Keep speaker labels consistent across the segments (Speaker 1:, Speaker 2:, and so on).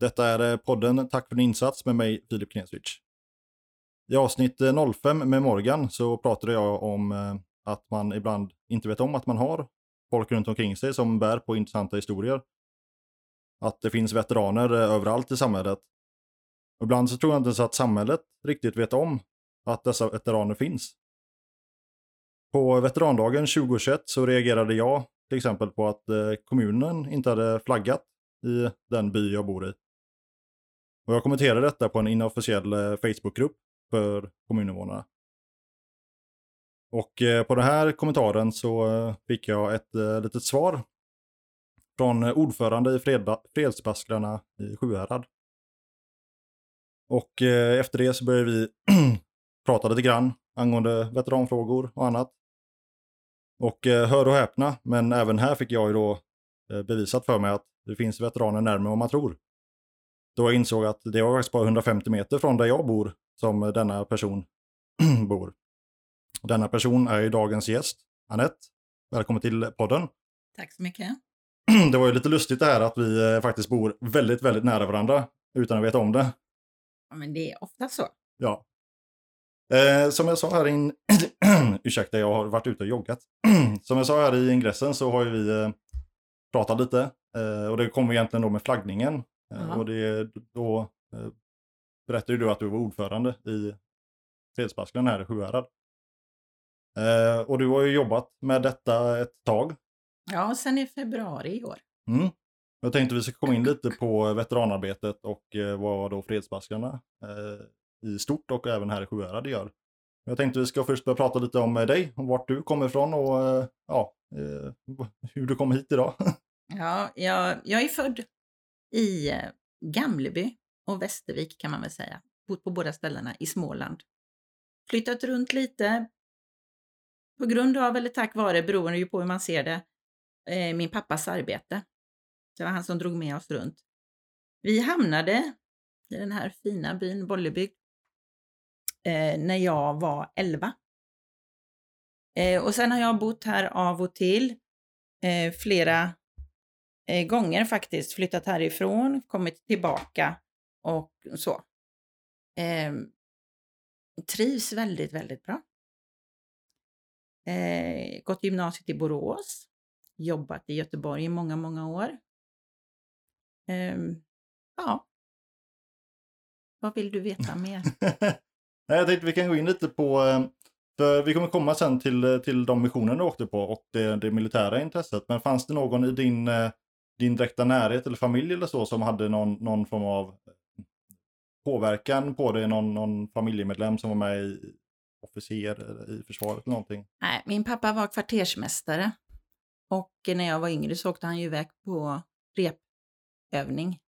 Speaker 1: Detta är eh, podden Tack för din insats med mig, Filip Knesvic. I avsnitt eh, 05 med Morgan så pratade jag om eh, att man ibland inte vet om att man har folk runt omkring sig som bär på intressanta historier. Att det finns veteraner överallt i samhället. Och ibland så tror jag inte ens att samhället riktigt vet om att dessa veteraner finns. På veterandagen 2021 så reagerade jag till exempel på att kommunen inte hade flaggat i den by jag bor i. Och jag kommenterade detta på en inofficiell eh, Facebookgrupp för kommuninvånarna. Och eh, på den här kommentaren så eh, fick jag ett litet svar från ordförande i Fredsbaskrarna i Sjuhärad. Och efter det så började vi prata lite grann angående veteranfrågor och annat. Och hör och häpna, men även här fick jag ju då bevisat för mig att det finns veteraner närmare än man tror. Då jag insåg att det var faktiskt bara 150 meter från där jag bor som denna person bor. Denna person är ju dagens gäst, Anette. Välkommen till podden.
Speaker 2: Tack så mycket.
Speaker 1: Det var ju lite lustigt det här att vi eh, faktiskt bor väldigt, väldigt nära varandra utan att veta om det.
Speaker 2: Ja, men det är ofta så.
Speaker 1: Ja. Eh, som jag sa här in... Ursäkta, jag har varit ute och joggat. som jag sa här i ingressen så har ju vi eh, pratat lite. Eh, och det kommer egentligen då med flaggningen. Eh,
Speaker 2: Ja.
Speaker 1: och det, då eh, berättade du att du var ordförande i Fredsbaskrarna här i Sjuhärad. Eh, och du har ju jobbat med detta ett tag.
Speaker 2: Ja, sen i februari i år.
Speaker 1: Mm. Jag tänkte vi ska komma in lite på veteranarbetet och eh, vad då Fredsbaskrarna eh, i stort och även här i Sjuhärad gör. Jag tänkte vi ska först börja prata lite om eh, dig, om vart du kommer ifrån och eh, ja, eh, hur du kom hit idag.
Speaker 2: Ja, jag, jag är född i eh, Gamleby och Västervik kan man väl säga. Bott på båda ställena i Småland. Flyttat runt lite på grund av, eller tack vare, beroende ju på hur man ser det, eh, min pappas arbete. Det var han som drog med oss runt. Vi hamnade i den här fina byn Bollebygd eh, när jag var 11. Eh, och sen har jag bott här av och till eh, flera eh, gånger faktiskt, flyttat härifrån, kommit tillbaka och så. Eh, trivs väldigt, väldigt bra. Eh, gått gymnasiet i Borås, jobbat i Göteborg i många, många år. Ehm, ja. Vad vill du veta mer?
Speaker 1: Nej, jag tänkte vi kan gå in lite på, eh, för vi kommer komma sen till, eh, till de missioner du åkte på och det, det militära intresset. Men fanns det någon i din, eh, din direkta närhet eller familj eller så som hade någon, någon form av påverkan på dig? Någon, någon familjemedlem som var med i officer i försvaret eller någonting?
Speaker 2: Nej, min pappa var kvartersmästare och när jag var yngre så åkte han ju iväg på repövning.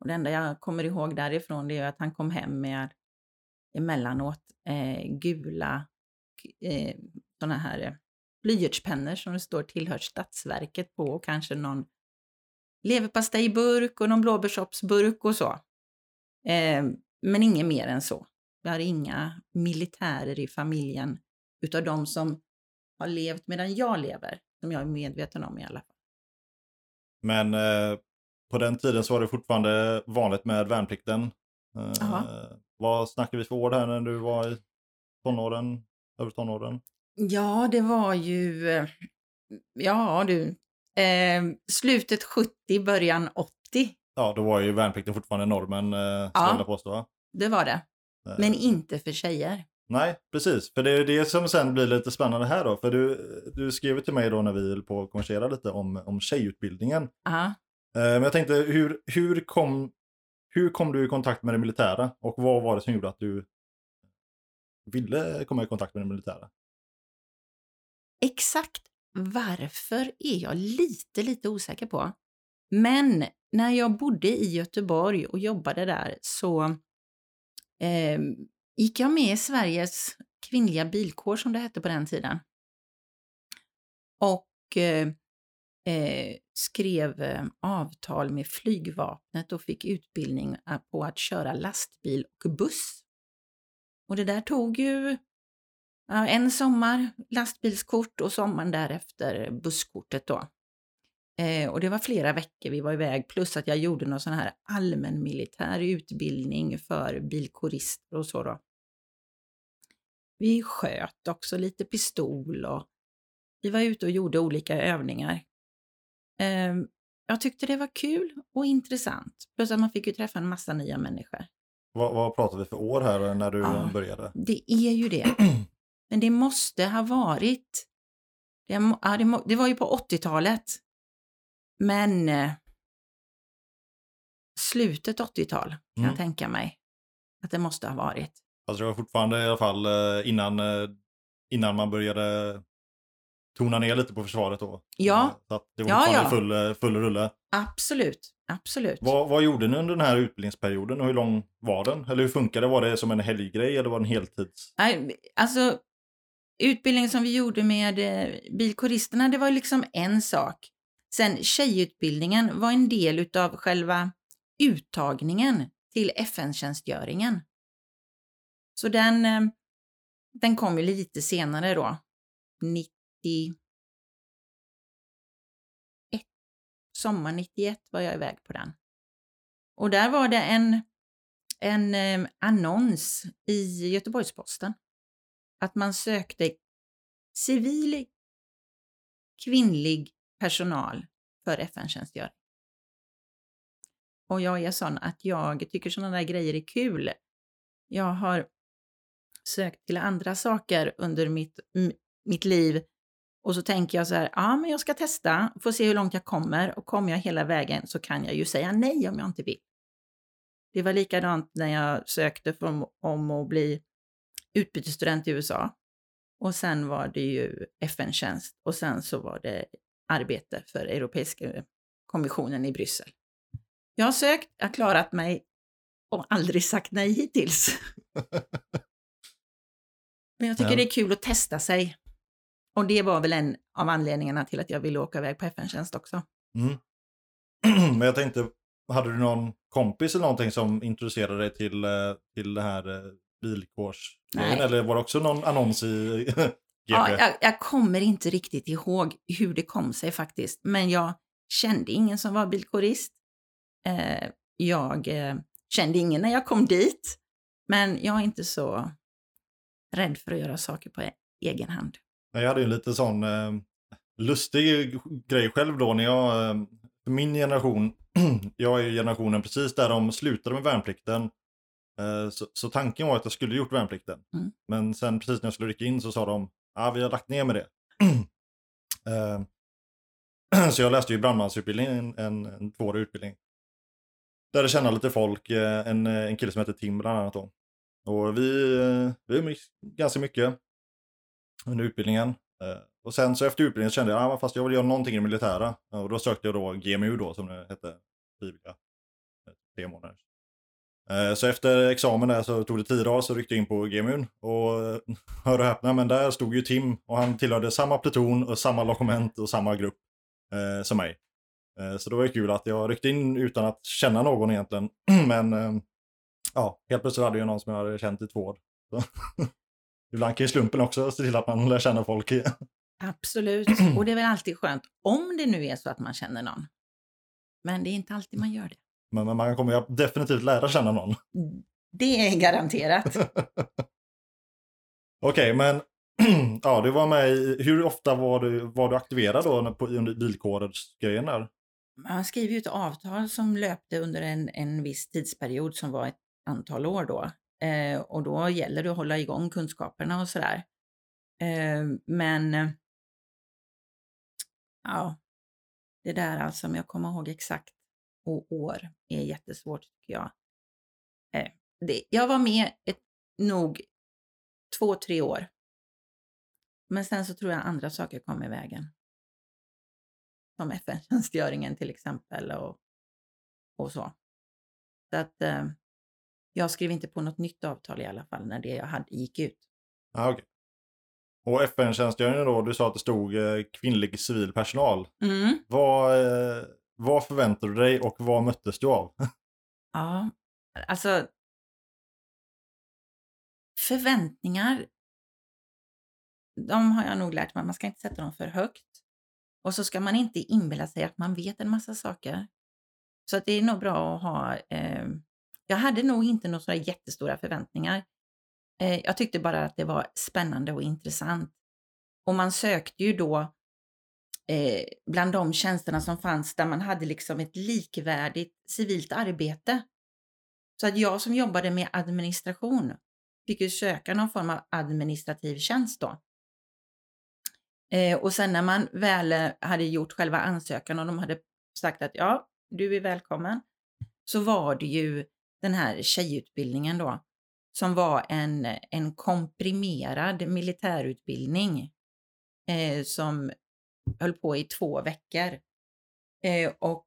Speaker 2: Och det enda jag kommer ihåg därifrån det är att han kom hem med emellanåt eh, gula eh, sådana här eh, blyertspennor som det står tillhör statsverket på och kanske någon leverpastejburk och någon blåbärssopsburk och så. Eh, men inget mer än så. Vi har inga militärer i familjen utav de som har levt medan jag lever, som jag är medveten om i alla fall.
Speaker 1: Men eh, på den tiden så var det fortfarande vanligt med värnplikten. Eh, vad snackar vi för år här när du var i tonåren, över tonåren?
Speaker 2: Ja, det var ju, eh, ja du, eh, slutet 70, början 80,
Speaker 1: Ja, då var ju värnplikten fortfarande normen, eh, skulle jag påstå.
Speaker 2: det var det.
Speaker 1: Eh,
Speaker 2: Men inte för tjejer.
Speaker 1: Nej, precis. För det är det som sen blir lite spännande här då. För du, du skrev till mig då när vi höll på att konversera lite om, om tjejutbildningen.
Speaker 2: Ja.
Speaker 1: Eh, men jag tänkte, hur, hur, kom, hur kom du i kontakt med det militära? Och vad var det som gjorde att du ville komma i kontakt med det militära?
Speaker 2: Exakt varför är jag lite, lite osäker på. Men när jag bodde i Göteborg och jobbade där så eh, gick jag med i Sveriges kvinnliga bilkår som det hette på den tiden. Och eh, eh, skrev eh, avtal med flygvapnet och fick utbildning eh, på att köra lastbil och buss. Och det där tog ju en sommar lastbilskort och sommaren därefter busskortet då. Eh, och det var flera veckor vi var iväg plus att jag gjorde någon sån här allmän militär utbildning för bilkorister och så då. Vi sköt också lite pistol och vi var ute och gjorde olika övningar. Eh, jag tyckte det var kul och intressant. Plus att man fick ju träffa en massa nya människor.
Speaker 1: Vad, vad pratar vi för år här när du
Speaker 2: Ja.
Speaker 1: började?
Speaker 2: Det är ju det. Men det måste ha varit... Det, det, var ju på 80-talet. Men eh, slutet 80-tal kan
Speaker 1: Mm.
Speaker 2: jag tänka mig att det måste ha varit.
Speaker 1: Alltså det var fortfarande i alla fall eh, innan, eh, innan man började tona ner lite på försvaret då.
Speaker 2: Ja.
Speaker 1: Så att det var
Speaker 2: Ja, ja.
Speaker 1: full, full rulle.
Speaker 2: Absolut, absolut.
Speaker 1: Vad, vad gjorde ni under den här utbildningsperioden och hur lång var den? Eller hur funkade det? Var det som en helggrej eller var det en heltids?
Speaker 2: Nej, Alltså, utbildningen som vi gjorde med bilkåristerna bilkoristerna, det var liksom en sak. Sen tjejutbildningen var en del utav själva uttagningen till FN-tjänstgöringen. Så den, eh, den kom ju lite senare då. 91. Sommar 91 var jag iväg på den. Och där var det en, en eh, annons i Göteborgs-Posten att man sökte civil kvinnlig personal för FN-tjänstgöring. Och jag är sån att jag tycker sådana där grejer är kul. Jag har sökt till andra saker under mitt, mitt liv och så tänker jag så här, ja men jag ska testa, får se hur långt jag kommer och kommer jag hela vägen så kan jag ju säga nej om jag inte vill. Det var likadant när jag sökte för, om- om att bli utbytesstudent i USA. Och sen var det ju FN-tjänst och sen så var det arbete för Europeiska kommissionen i Bryssel. Jag har sökt, jag har klarat mig och aldrig sagt nej hittills. Men jag tycker
Speaker 1: Ja.
Speaker 2: det är kul att testa sig. Och det var väl en av anledningarna till att jag ville åka iväg på FN-tjänst också.
Speaker 1: Mm. Men jag tänkte, hade du någon kompis eller någonting som introducerade dig till, eh, till det här eh, bilkårsgrejen? Eller var det också någon annons i GP?
Speaker 2: Ja, jag, jag kommer inte riktigt ihåg hur det kom sig faktiskt, men jag kände ingen som var bilkorist. Eh, jag eh, kände ingen när jag kom dit, men jag är inte så rädd för att göra saker på egen hand.
Speaker 1: Jag hade ju en lite sån eh, lustig grej själv då när jag, eh, min generation, jag är generationen precis där de slutade med värnplikten. Eh, så, så tanken var att jag skulle gjort värnplikten.
Speaker 2: Mm.
Speaker 1: Men sen precis när jag skulle rycka in så sa de, ja vi har lagt ner med det. Eh, så jag läste ju brandmansutbildning, en, en, en tvåårig utbildning. Där jag kände lite folk, eh, en, en kille som heter Tim bland annat då. Och vi, vi umgicks ganska mycket under utbildningen. Och sen så efter utbildningen kände jag, ah, fast jag vill göra någonting i det militära. Och då sökte jag då GMU då, som det hette, frivilliga. Tre månader. Eh, så efter examen där så tog det tio dagar så ryckte jag in på GMU'n Och eh, hör och häpna, men där stod ju Tim och han tillhörde samma pluton och samma lokament och samma grupp eh, som mig. Eh, Så det var ju kul att jag ryckte in utan att känna någon egentligen. Men eh, ja, helt plötsligt hade jag någon som jag hade känt i två år. Ibland kan ju slumpen också se till att man lär känna folk.
Speaker 2: Absolut, och det är väl alltid skönt om det nu är så att man känner någon. Men det är inte alltid man gör det.
Speaker 1: Men, men man kommer definitivt lära känna någon.
Speaker 2: Det är garanterat.
Speaker 1: Okej, men ja, du var med i, hur ofta var du, var du aktiverad då på, under bilkårsgrejen där?
Speaker 2: Man skriver ju ett avtal som löpte under en, en viss tidsperiod som var ett antal år då. Eh, och då gäller det att hålla igång kunskaperna och sådär. Eh, men eh, ja, det där alltså, om jag kommer ihåg exakt och år är jättesvårt tycker jag. Eh, det, jag var med ett, nog två, tre år. Men sen så tror jag andra saker kom i vägen som FN-tjänstgöringen till exempel och, och så. Så att eh, Jag skrev inte på något nytt avtal i alla fall när det jag hade gick ut.
Speaker 1: Ah, okay. Och FN-tjänstgöringen då, du sa att det stod eh, kvinnlig civil personal.
Speaker 2: Mm.
Speaker 1: Vad, eh, vad förväntade du dig och vad möttes du av?
Speaker 2: Ja, alltså. Förväntningar. De har jag nog lärt mig, man ska inte sätta dem för högt. Och så ska man inte inbilla sig att man vet en massa saker. Så att det är nog bra att ha, eh, jag hade nog inte några sådana jättestora förväntningar. Eh, jag tyckte bara att det var spännande och intressant. Och man sökte ju då eh, bland de tjänsterna som fanns där man hade liksom ett likvärdigt civilt arbete. Så att jag som jobbade med administration fick ju söka någon form av administrativ tjänst då. Eh, och sen när man väl eh, hade gjort själva ansökan och de hade sagt att ja, du är välkommen, så var det ju den här tjejutbildningen då, som var en, en komprimerad militärutbildning eh, som höll på i två veckor. Eh, och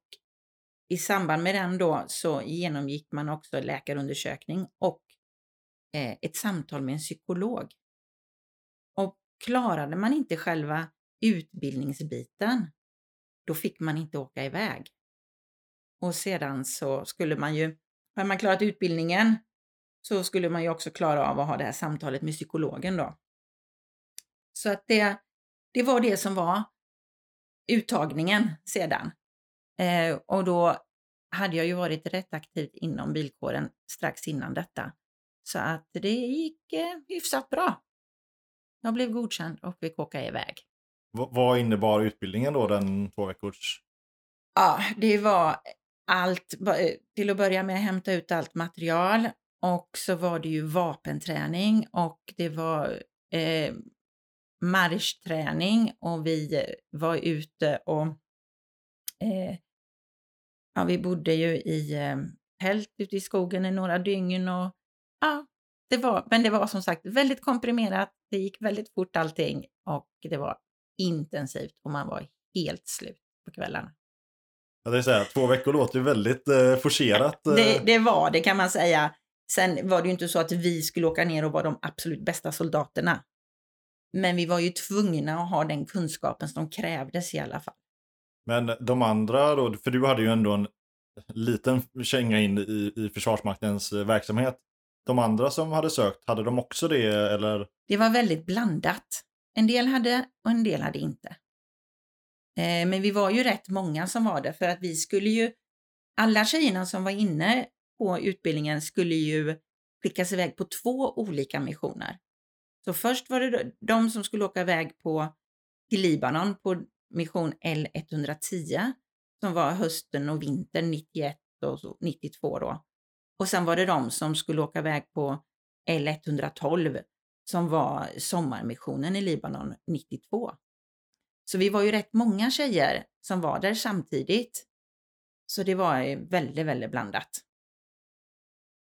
Speaker 2: i samband med den då så genomgick man också läkarundersökning och eh, ett samtal med en psykolog. Och klarade man inte själva utbildningsbiten, då fick man inte åka iväg. Och sedan så skulle man ju, har man klarat utbildningen så skulle man ju också klara av att ha det här samtalet med psykologen då. Så att det, det var det som var uttagningen sedan. Eh, och då hade jag ju varit rätt aktivt inom bilkåren strax innan detta. Så att det gick eh, hyfsat bra. Jag blev godkänd och fick åka iväg.
Speaker 1: V vad innebar utbildningen då, den två veckors?
Speaker 2: Ja, det var allt, till att börja med hämta ut allt material och så var det ju vapenträning och det var eh, marschträning och vi var ute och eh, ja, vi bodde ju i eh, tält ute i skogen i några dygn och ja, det var, men det var som sagt väldigt komprimerat. Det gick väldigt fort allting och det var intensivt och man var helt slut på kvällarna.
Speaker 1: Jag tänkte säga, två veckor låter ju väldigt eh, forcerat. Eh.
Speaker 2: Det, det, var det kan man säga. Sen var det ju inte så att vi skulle åka ner och vara de absolut bästa soldaterna. Men vi var ju tvungna att ha den kunskapen som krävdes i alla fall.
Speaker 1: Men de andra då, för du hade ju ändå en liten känga in i, i Försvarsmaktens eh, verksamhet. De andra som hade sökt, hade de också det eller?
Speaker 2: Det var väldigt blandat. En del hade och en del hade inte. Eh, men vi var ju rätt många som var det för att vi skulle ju, alla tjejerna som var inne på utbildningen skulle ju skickas iväg på två olika missioner. Så först var det de som skulle åka iväg på, till Libanon på mission L110 som var hösten och vintern 91 och 92 då. Och sen var det de som skulle åka iväg på L112 som var sommarmissionen i Libanon 92. Så vi var ju rätt många tjejer som var där samtidigt. Så det var väldigt, väldigt blandat.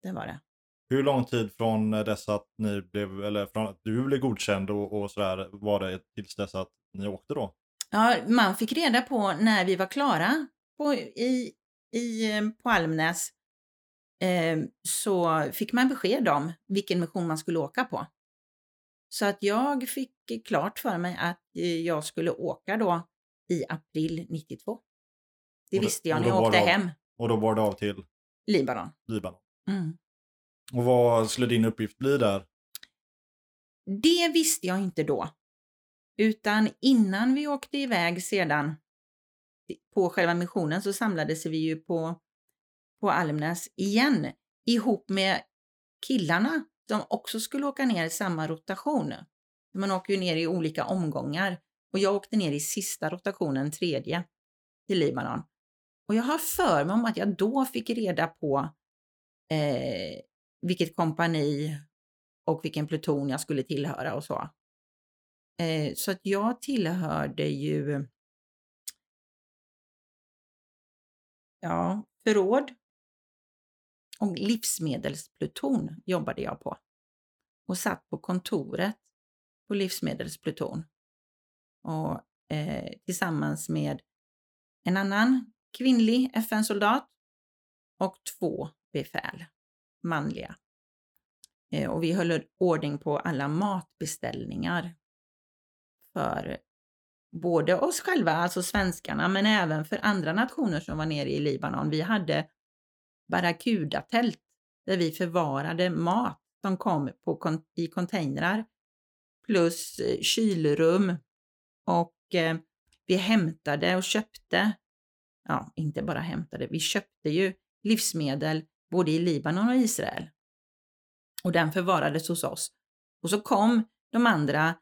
Speaker 2: Det var det.
Speaker 1: Hur lång tid från dess att ni blev, eller från att du blev godkänd och, och sådär var det tills dess att ni åkte då?
Speaker 2: Ja, man fick reda på när vi var klara på, i, i, på Almnäs eh, så fick man besked om vilken mission man skulle åka på. Så att jag fick klart för mig att eh, jag skulle åka då i april 92. Det då, visste jag när jag åkte
Speaker 1: av,
Speaker 2: hem.
Speaker 1: Och då var det av till?
Speaker 2: Libanon.
Speaker 1: Libanon.
Speaker 2: Mm.
Speaker 1: Och vad skulle din uppgift bli där?
Speaker 2: Det visste jag inte då. Utan innan vi åkte iväg sedan på själva missionen så samlades vi ju på, på Almnäs igen ihop med killarna som också skulle åka ner i samma rotation. Man åker ju ner i olika omgångar och jag åkte ner i sista rotationen, tredje, till Libanon. Och jag har för mig om att jag då fick reda på eh, vilket kompani och vilken pluton jag skulle tillhöra och så. Eh, så att jag tillhörde ju ja, förråd och livsmedelspluton jobbade jag på och satt på kontoret på livsmedelspluton och eh, tillsammans med en annan kvinnlig FN-soldat och två befäl manliga. Eh, och vi höll ordning på alla matbeställningar för både oss själva, alltså svenskarna, men även för andra nationer som var nere i Libanon. Vi hade barracudatält där vi förvarade mat som kom på, i containrar plus eh, kylrum och eh, vi hämtade och köpte, ja, inte bara hämtade, vi köpte ju livsmedel både i Libanon och Israel. Och den förvarades hos oss. Och så kom de andra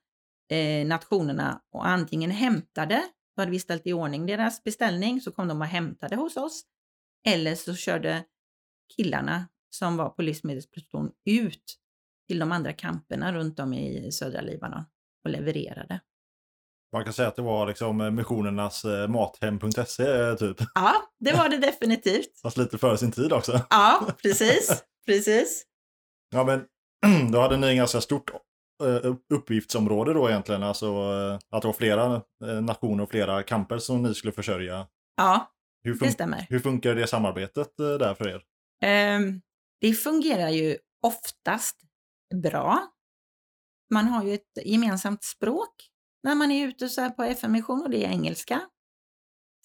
Speaker 2: eh, nationerna och antingen hämtade, då hade vi ställt i ordning deras beställning, så kom de och hämtade hos oss. Eller så körde killarna som var på livsmedelspluton ut till de andra kamperna runt om i södra Libanon och levererade.
Speaker 1: Man kan säga att det var liksom eh, missionernas eh, mathem.se eh, typ.
Speaker 2: Ja, det var det definitivt.
Speaker 1: Fast lite före sin tid också.
Speaker 2: Ja, precis. precis.
Speaker 1: Ja, men då hade ni en ganska stort uppgiftsområde då egentligen. Alltså att det var flera nationer och flera kamper som ni skulle försörja.
Speaker 2: Ja, det stämmer.
Speaker 1: Hur funkar det samarbetet där för er?
Speaker 2: Um, det fungerar ju oftast bra. Man har ju ett gemensamt språk när man är ute så här på FN-mission och det är engelska.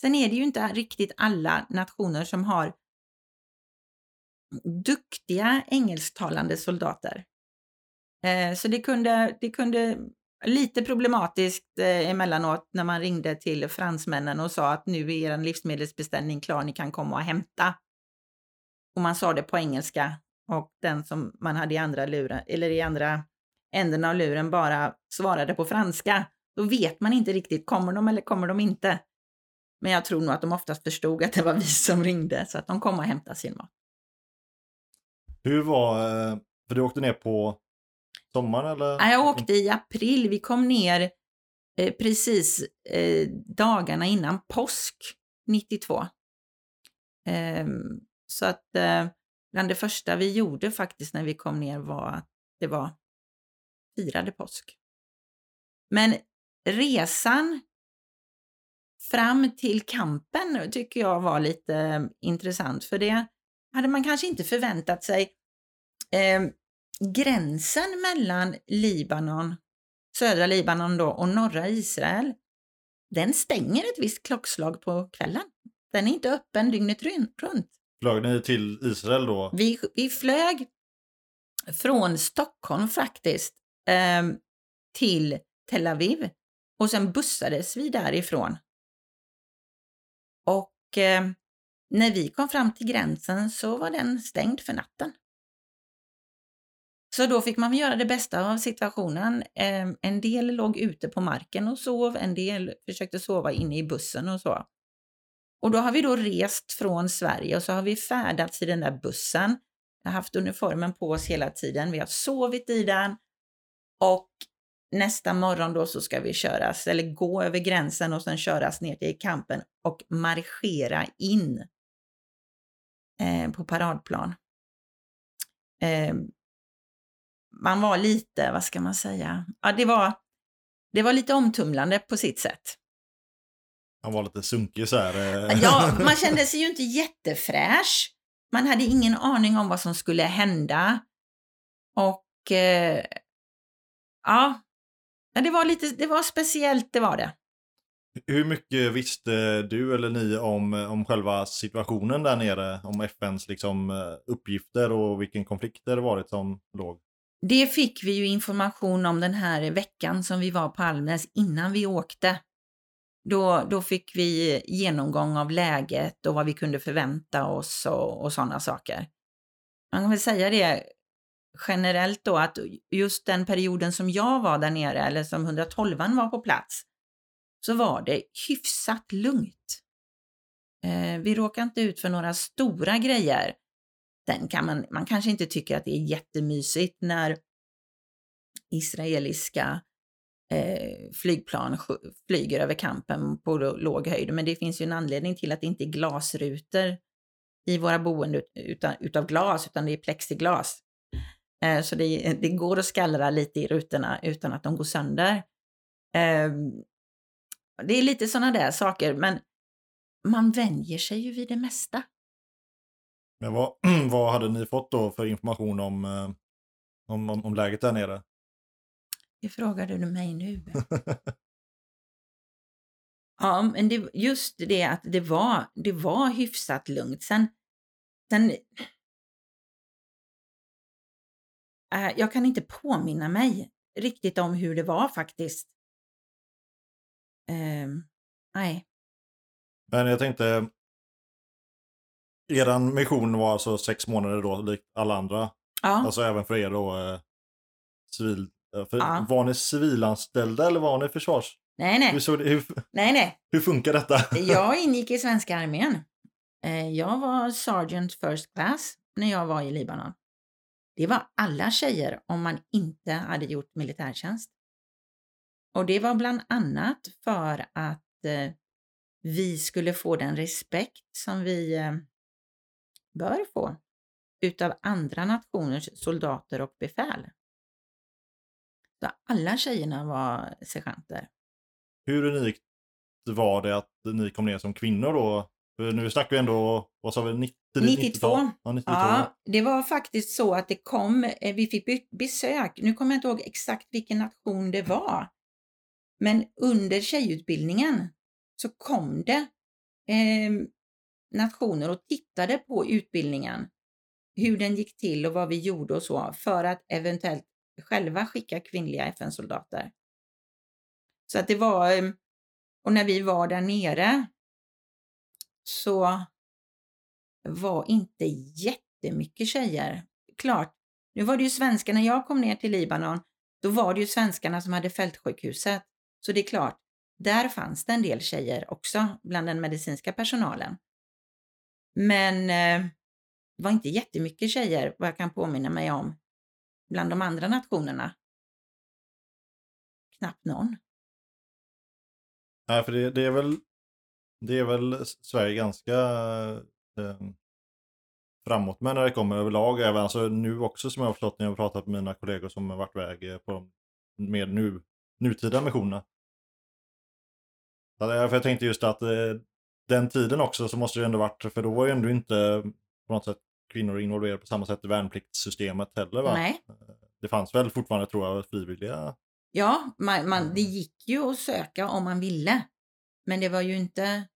Speaker 2: Sen är det ju inte riktigt alla nationer som har duktiga engelsktalande soldater. Eh, så det kunde, det kunde lite problematiskt eh, emellanåt när man ringde till fransmännen och sa att nu är er livsmedelsbeställning klar, ni kan komma och hämta. Och man sa det på engelska och den som man hade i andra luren, eller i andra änden av luren bara svarade på franska. Då vet man inte riktigt, kommer de eller kommer de inte? Men jag tror nog att de oftast förstod att det var vi som ringde, så att de kom och hämtade sin mat.
Speaker 1: Hur var, eh, för du åkte ner på sommaren eller?
Speaker 2: Jag åkte i april, vi kom ner eh, precis eh, dagarna innan påsk 92. Eh, så att bland det första vi gjorde faktiskt när vi kom ner var att det var firade påsk. Men resan fram till kampen tycker jag var lite intressant för det hade man kanske inte förväntat sig. Eh, gränsen mellan Libanon, södra Libanon då och norra Israel, den stänger ett visst klockslag på kvällen. Den är inte öppen dygnet runt.
Speaker 1: Flög ni till Israel då?
Speaker 2: Vi, vi flög från Stockholm faktiskt eh, till Tel Aviv och sen bussades vi därifrån. Och eh, när vi kom fram till gränsen så var den stängd för natten. Så då fick man göra det bästa av situationen. Eh, en del låg ute på marken och sov, en del försökte sova inne i bussen och så. Och då har vi då rest från Sverige och så har vi färdats i den där bussen. Vi har haft uniformen på oss hela tiden. Vi har sovit i den och nästa morgon då så ska vi köras eller gå över gränsen och sen köras ner till kampen och marschera in eh, på paradplan. Eh, man var lite, vad ska man säga, ja det var, det var lite omtumlande på sitt sätt.
Speaker 1: Han var lite sunkig så här.
Speaker 2: Eh. Ja, man kände sig ju inte jättefräsch. Man hade ingen aning om vad som skulle hända. Och eh, ja, det var lite, det var speciellt, det var det.
Speaker 1: Hur mycket visste du eller ni om, om själva situationen där nere? Om FNs liksom, uppgifter och vilken konflikt det varit som låg?
Speaker 2: Det fick vi ju information om den här veckan som vi var på Almnäs innan vi åkte. Då, då fick vi genomgång av läget och vad vi kunde förvänta oss och, och sådana saker. Man kan väl säga det generellt då att just den perioden som jag var där nere, eller som 112 var på plats, så var det hyfsat lugnt. Eh, vi råkade inte ut för några stora grejer. Sen kan man, man kanske inte tycker att det är jättemysigt när israeliska eh, flygplan flyger över kampen på låg höjd. Men det finns ju en anledning till att det inte är glasrutor i våra boenden utan, utav glas, utan det är plexiglas. Eh, så det, det, går att skallra lite i rutorna utan att de går sönder. Eh, det är lite sådana där saker, men man vänjer sig ju vid det mesta.
Speaker 1: Men vad, vad hade ni fått då för information om, eh, om, om, om läget där nere?
Speaker 2: Det frågade du mig nu. Ja, men det, just det att det var, det var hyfsat lugnt. Sen, sen jag kan inte påminna mig riktigt om hur det var faktiskt. Ehm, nej.
Speaker 1: Men jag tänkte, eran mission var alltså sex månader då, likt alla andra.
Speaker 2: Ja,
Speaker 1: Alltså även för er då, eh, civil... eh, För,
Speaker 2: Ja.
Speaker 1: Var ni civilanställda eller var ni försvars...
Speaker 2: nej,
Speaker 1: Hur,
Speaker 2: nej,
Speaker 1: såg det, hur,
Speaker 2: nej, nej.
Speaker 1: hur funkar detta?
Speaker 2: Jag ingick i svenska armén. Eh, Jag var sergeant first class när jag var i Libanon. Det var alla tjejer om man inte hade gjort militärtjänst. Och det var bland annat för att eh, vi skulle få den respekt som vi eh, bör få utav andra nationers soldater och befäl. Så alla tjejerna var sergeanter.
Speaker 1: Hur unikt var det att ni kom ner som kvinnor då? För nu snackar vi ändå, vad sa vi,
Speaker 2: 92.
Speaker 1: 90-tal? Ja, 92.
Speaker 2: Ja, det var faktiskt så att det kom, eh, vi fick be- besök, nu kommer jag inte ihåg exakt vilken nation det var, men under tjejutbildningen så kom det eh, nationer och tittade på utbildningen, hur den gick till och vad vi gjorde och så, för att eventuellt själva skicka kvinnliga FN-soldater. Så att det var, eh, och när vi var där nere så var inte jättemycket tjejer. Klart, nu var det ju svenskar när jag kom ner till Libanon, då var det ju svenskarna som hade fältsjukhuset. Så det är klart, där fanns det en del tjejer också bland den medicinska personalen. Men eh, det var inte jättemycket tjejer, vad jag kan påminna mig om, bland de andra nationerna. Knappt någon.
Speaker 1: Nej, för det, det är väl, det är väl Sverige ganska framåt med när det kommer överlag. Även alltså nu också som jag har förstått när jag har pratat med mina kollegor som har varit iväg eh, på med nu, nutida missionerna. För jag tänkte just att eh, den tiden också så måste det ändå varit, för då var ju ändå inte på något sätt kvinnor involverade på samma sätt i värnpliktssystemet heller va?
Speaker 2: Nej.
Speaker 1: Det fanns väl fortfarande tror jag frivilliga
Speaker 2: Ja, man, man, det
Speaker 1: Mm.
Speaker 2: gick ju att söka om man ville. Men det var ju inte...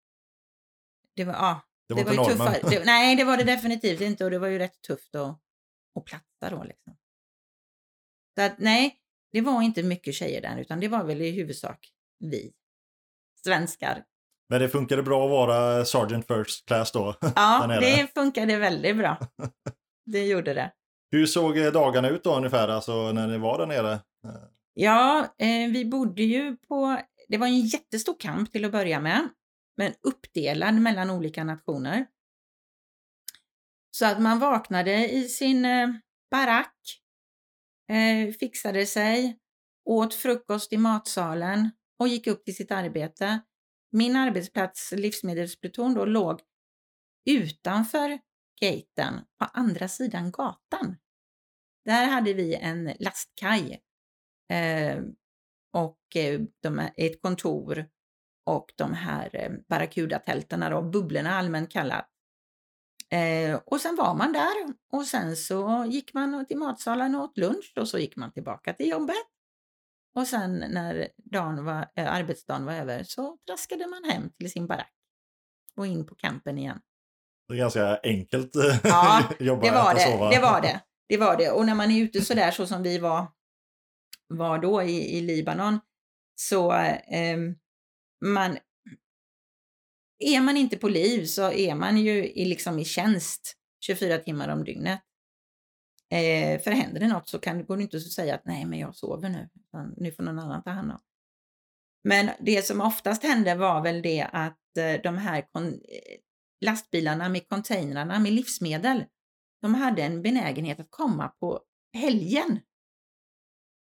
Speaker 2: Det var, ja,
Speaker 1: Det var
Speaker 2: det var ju tuffare. Det, nej, det var det definitivt inte och det var ju rätt tufft att, att platsa då liksom. Så att nej, det var inte mycket tjejer där utan det var väl i huvudsak vi svenskar.
Speaker 1: Men det funkade bra att vara Sergeant First Class då.
Speaker 2: Ja, det funkade väldigt bra. Det gjorde det.
Speaker 1: Hur såg eh, dagarna ut då ungefär, alltså när ni var där nere?
Speaker 2: Ja, eh, vi bodde ju på, det var en jättestor kamp till att börja med, men uppdelad mellan olika nationer. Så att man vaknade i sin eh, barack, eh, fixade sig, åt frukost i matsalen och gick upp till sitt arbete. Min arbetsplats, livsmedelspluton, då låg utanför gaten på andra sidan gatan. Där hade vi en lastkaj eh, och eh, de, ett kontor och de här eh, barracudatälten, då, bubblorna allmänt kallat. Eh, och sen var man där och sen så gick man till matsalen och åt lunch och så gick man tillbaka till jobbet. Och sen när dagen var, eh, arbetsdagen var över så traskade man hem till sin barack och in på campen igen.
Speaker 1: Det är ganska enkelt eh,
Speaker 2: Ja,
Speaker 1: jobba,
Speaker 2: Det var det,
Speaker 1: sova.
Speaker 2: det var det. Det var det. Och när man är ute så där så som vi var, var då i, i Libanon så eh, man är man inte på liv så är man ju i, liksom i tjänst 24 timmar om dygnet. Eh, för händer det något så kan, går det inte att säga att nej men jag sover nu, utan nu får någon annan ta hand om. Men det som oftast hände var väl det att eh, de här kon- eh, lastbilarna med containrarna med livsmedel, de hade en benägenhet att komma på helgen.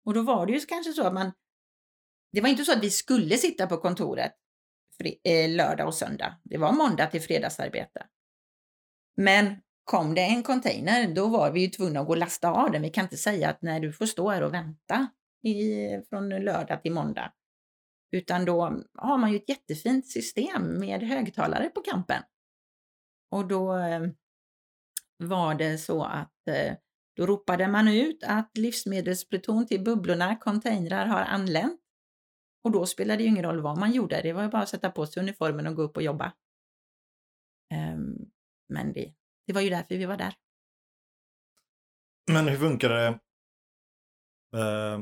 Speaker 2: Och då var det ju kanske så att man, det var inte så att vi skulle sitta på kontoret eh, lördag och söndag. Det var måndag till fredagsarbete. Men kom det en container, då var vi ju tvungna att gå och lasta av den. Vi kan inte säga att när du får stå här och vänta i, från lördag till måndag. Utan då har man ju ett jättefint system med högtalare på kampen. Och då eh, var det så att eh, då ropade man ut att livsmedelspluton till bubblorna, containrar, har anlänt. Och då spelade det ju ingen roll vad man gjorde, det var ju bara att sätta på sig uniformen och gå upp och jobba. Ehm, men det, det var ju därför vi var där.
Speaker 1: Men hur funkar det? Eh,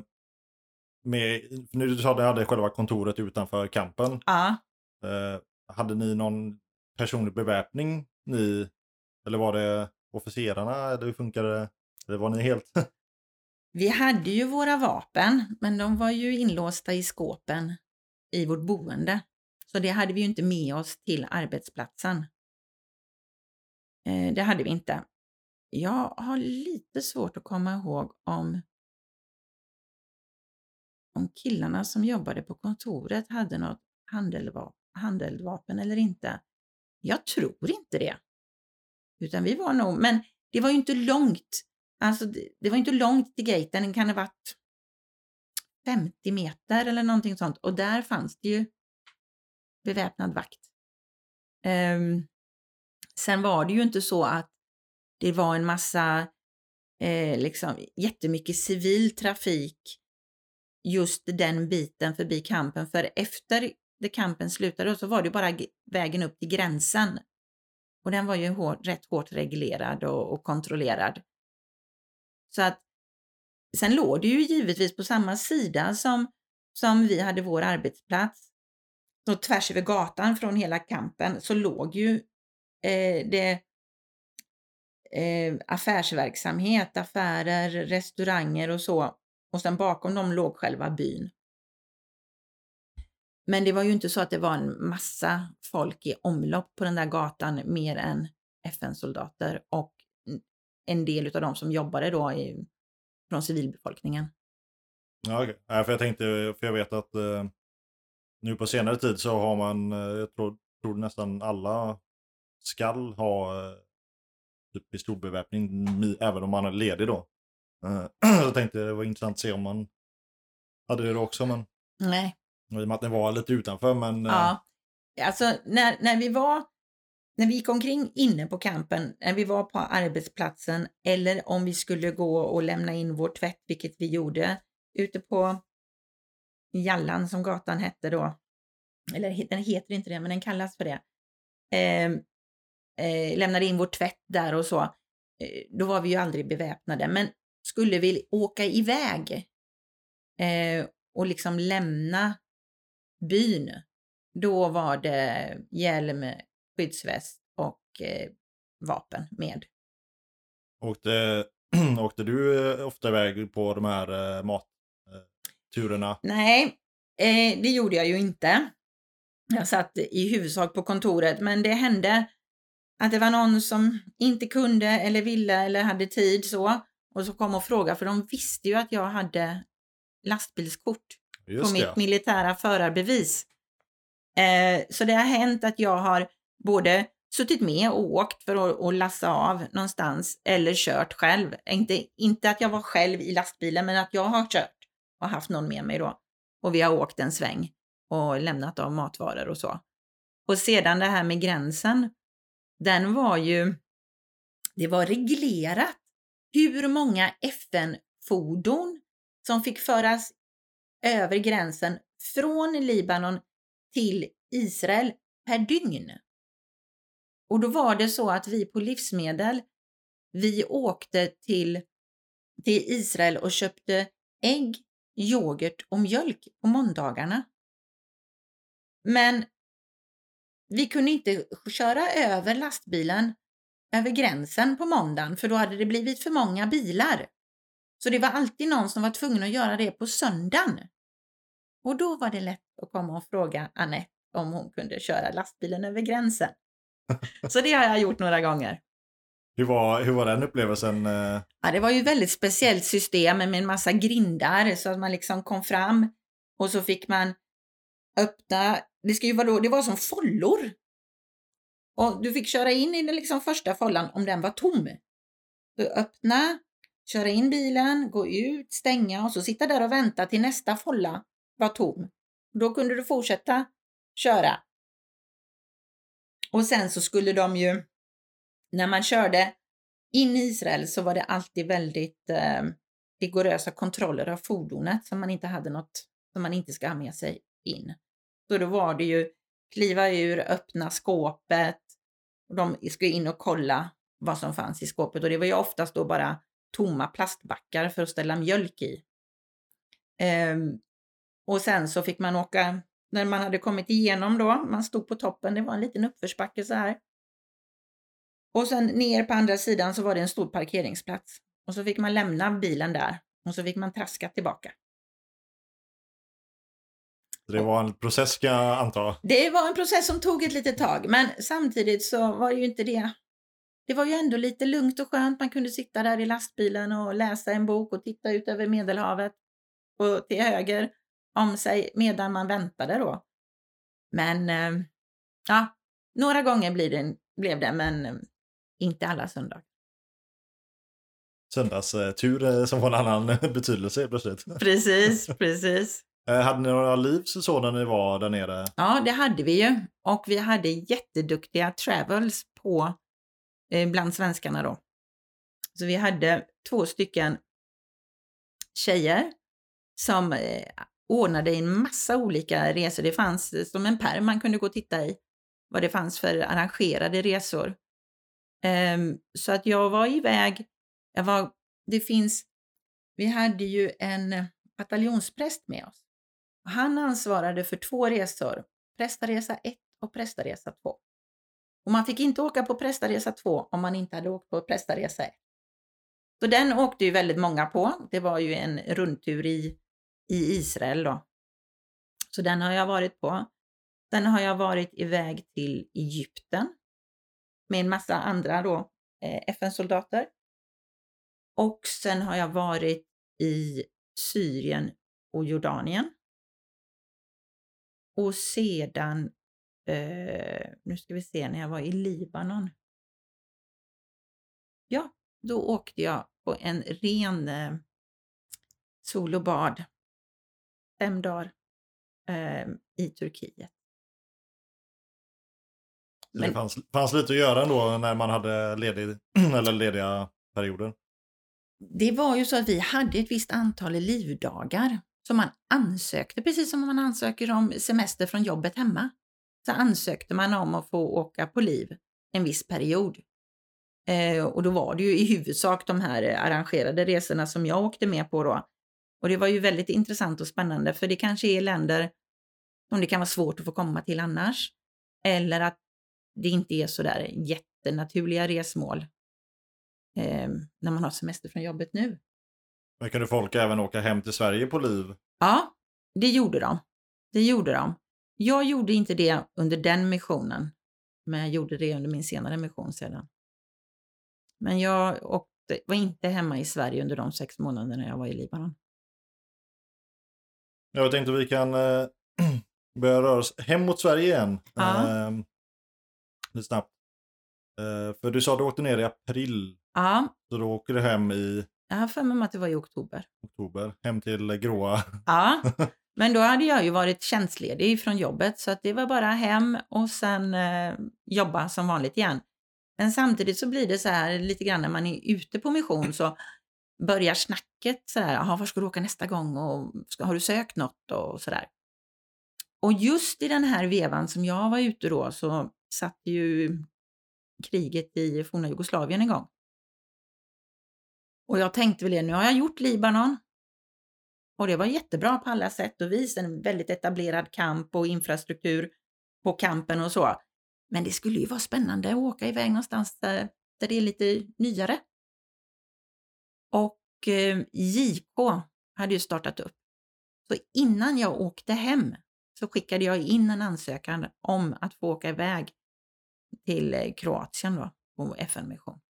Speaker 1: med, nu du sa att ni hade själva kontoret utanför campen.
Speaker 2: Ja,
Speaker 1: Eh, hade ni någon personlig beväpning? Ni, eller var det officerarna? Eller hur funkar det? Eller var ni helt...
Speaker 2: vi hade ju våra vapen, men de var ju inlåsta i skåpen i vårt boende. Så det hade vi ju inte med oss till arbetsplatsen. Eh, det hade vi inte. Jag har lite svårt att komma ihåg om om killarna som jobbade på kontoret hade något handeldvapen eller inte. Jag tror inte det. Utan vi var nog, men det var ju inte långt. Alltså det, det var inte långt till gaten, den kan ha varit 50 meter eller någonting sånt och där fanns det ju beväpnad vakt. Um, sen var det ju inte så att det var en massa, eh, liksom jättemycket civil trafik just den biten förbi kampen, för efter det kampen slutade så var det bara vägen upp till gränsen. Och den var ju hårt, rätt hårt reglerad och, och kontrollerad. Så att sen låg det ju givetvis på samma sida som, som vi hade vår arbetsplats. Så tvärs över gatan från hela kampen så låg ju eh, det eh, affärsverksamhet, affärer, restauranger och så. Och sen bakom dem låg själva byn. Men det var ju inte så att det var en massa folk i omlopp på den där gatan mer än FN-soldater och en del av de som jobbade då i, från civilbefolkningen.
Speaker 1: Ja. Nej, för jag tänkte, för jag vet att eh, nu på senare tid så har man, eh, jag tror, tror nästan alla skall ha eh, typ pistolbeväpning, även om man är ledig då. Eh, jag tänkte det var intressant att se om man hade det då också, men
Speaker 2: Nej,
Speaker 1: i och med att den var lite utanför, men
Speaker 2: Ja, alltså när, när vi var, när vi gick omkring inne på campen, när vi var på arbetsplatsen eller om vi skulle gå och lämna in vår tvätt, vilket vi gjorde ute på Jallan som gatan hette då. Eller den heter inte det, men den kallas för det. Eh, eh, lämnade in vår tvätt där och så. Eh, då var vi ju aldrig beväpnade, men skulle vi åka iväg eh, och liksom lämna byn, då var det hjälm, skyddsväst och eh, vapen med.
Speaker 1: åkte, åkte du eh, ofta iväg på de här eh, matturerna?
Speaker 2: Nej, eh, det gjorde jag ju inte. Jag satt i huvudsak på kontoret, men det hände att det var någon som inte kunde eller ville eller hade tid så och så kom och frågade för de visste ju att jag hade lastbilskort på
Speaker 1: Just
Speaker 2: mitt
Speaker 1: det.
Speaker 2: militära förarbevis. Eh, så det har hänt att jag har både suttit med och åkt för att, att lassa av någonstans eller kört själv. Inte, inte att jag var själv i lastbilen, men att jag har kört och haft någon med mig då. Och vi har åkt en sväng och lämnat av matvaror och så. Och sedan det här med gränsen, den var ju, det var reglerat hur många FN-fordon som fick föras över gränsen från Libanon till Israel per dygn. Och då var det så att vi på livsmedel, vi åkte till, till Israel och köpte ägg, yoghurt och mjölk på måndagarna. Men vi kunde inte köra över lastbilen över gränsen på måndagen för då hade det blivit för många bilar. Så det var alltid någon som var tvungen att göra det på söndagen. Och då var det lätt att komma och fråga Annette om hon kunde köra lastbilen över gränsen. Så det har jag gjort några gånger.
Speaker 1: Hur var, hur var den upplevelsen? eh?
Speaker 2: Ja, det var ju ett väldigt speciellt system med en massa grindar så att man liksom kom fram och så fick man öppna, det, ska ju vara då, det var som follor. Och du fick köra in i den liksom första follan om den var tom. Du öppna, köra in bilen, gå ut, stänga och så sitta där och vänta till nästa folla var tom. Då kunde du fortsätta köra. Och sen så skulle de ju, när man körde in i Israel så var det alltid väldigt eh, rigorösa kontroller av fordonet som man inte hade något som man inte ska ha med sig in. Så då var det ju kliva ur, öppna skåpet och de skulle in och kolla vad som fanns i skåpet och det var ju oftast då bara tomma plastbackar för att ställa mjölk i. Ehm, och sen så fick man åka, när man hade kommit igenom då, man stod på toppen, det var en liten uppförsbacke så här. Och sen ner på andra sidan så var det en stor parkeringsplats. Och så fick man lämna bilen där och så fick man traska tillbaka.
Speaker 1: Det var en process ska jag anta.
Speaker 2: Det var en process som tog ett litet tag, men samtidigt så var det ju inte det. Det var ju ändå lite lugnt och skönt. Man kunde sitta där i lastbilen och läsa en bok och titta ut över Medelhavet och till höger om sig medan man väntade då. Men eh, ja, några gånger blir det, blev det, men eh, inte alla söndagar.
Speaker 1: Söndagstur eh, som får en annan betydelse plötsligt.
Speaker 2: Precis, precis.
Speaker 1: Hade ni några livs så när ni var där nere?
Speaker 2: Ja, det hade vi ju. Och vi hade jätteduktiga travels på bland svenskarna då. Så vi hade två stycken tjejer som ordnade en massa olika resor. Det fanns eh, som en pärm man kunde gå och titta i vad det fanns för arrangerade resor. Um, så att jag var iväg, jag var, det finns, vi hade ju en bataljonspräst med oss. Han ansvarade för två resor, prästaresa 1 och prästaresa 2. Och man fick inte åka på prästaresa 2 om man inte hade åkt på prästaresa 1. Så den åkte ju väldigt många på. Det var ju en rundtur i, i Israel då. Så den har jag varit på. Sen har jag varit iväg till Egypten med en massa andra då eh, FN-soldater. Och sen har jag varit i Syrien och Jordanien. Och sedan, eh, nu ska vi se, när jag var i Libanon. Ja, då åkte jag på en ren eh, sol och bad fem dagar eh, i Turkiet.
Speaker 1: Men... Det fanns, fanns lite att göra ändå när man hade ledig, eller lediga perioder?
Speaker 2: Det var ju så att vi hade ett visst antal livdagar som man ansökte, precis som man ansöker om semester från jobbet hemma. Så ansökte man om att få åka på liv en viss period. Eh, och då var det ju i huvudsak de här arrangerade resorna som jag åkte med på då. Och det var ju väldigt intressant och spännande för det kanske är länder som det kan vara svårt att få komma till annars. Eller att det inte är så där jättenaturliga resmål eh, när man har semester från jobbet nu.
Speaker 1: Men kunde folk även åka hem till Sverige på liv?
Speaker 2: Ja, det gjorde de. Det gjorde de. Jag gjorde inte det under den missionen, men jag gjorde det under min senare mission sedan. Men jag åkte, var inte hemma i Sverige under de sex månaderna jag var i Libanon.
Speaker 1: Jag tänkte vi kan äh, börja röra oss hem mot Sverige igen.
Speaker 2: Ja.
Speaker 1: Äh, lite snabbt. Uh, för du sa att du åkte ner i april.
Speaker 2: Ja.
Speaker 1: Så då åker du hem i...
Speaker 2: Jag har för mig att det var i oktober.
Speaker 1: Oktober. Hem till gråa.
Speaker 2: Ja. Men då hade jag ju varit tjänstledig från jobbet så att det var bara hem och sen eh, jobba som vanligt igen. Men samtidigt så blir det så här lite grann när man är ute på mission så börjar snacket så här, jaha, var ska du åka nästa gång och ska, har du sökt något och så där. Och just i den här vevan som jag var ute då så satt ju kriget i forna Jugoslavien igång. Och jag tänkte väl det, nu har jag gjort Libanon. Och det var jättebra på alla sätt och vis, en väldigt etablerad kamp och infrastruktur på kampen och så. Men det skulle ju vara spännande att åka iväg någonstans där, där det är lite nyare. Och eh, JK hade ju startat upp. Så innan jag åkte hem så skickade jag in en ansökan om att få åka iväg till eh, Kroatien då, på FN-mission.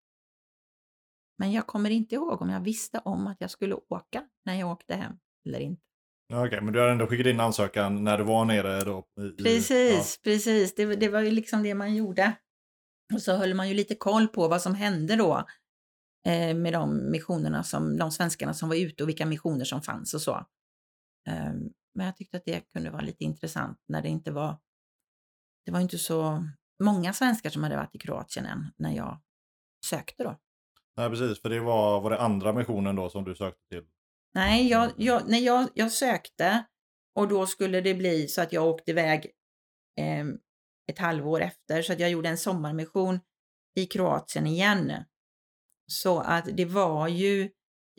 Speaker 2: Men jag kommer inte ihåg om jag visste om att jag skulle åka när jag åkte hem eller inte.
Speaker 1: Okej, okay, men du har ändå skickat in ansökan när du var nere då?
Speaker 2: I, precis, ja. precis. Det, det, var ju liksom det man gjorde. Och så höll man ju lite koll på vad som hände då eh, med de missionerna som, de svenskarna som var ute och vilka missioner som fanns och så. Eh, men jag tyckte att det kunde vara lite intressant när det inte var, det var inte så många svenskar som hade varit i Kroatien än när jag sökte då.
Speaker 1: Nej, precis. För det var, var det andra missionen då som du sökte till?
Speaker 2: Nej, jag, jag, när jag, jag sökte och då skulle det bli så att jag åkte iväg eh, ett halvår efter så att jag gjorde en sommarmission i Kroatien igen. Så att det var ju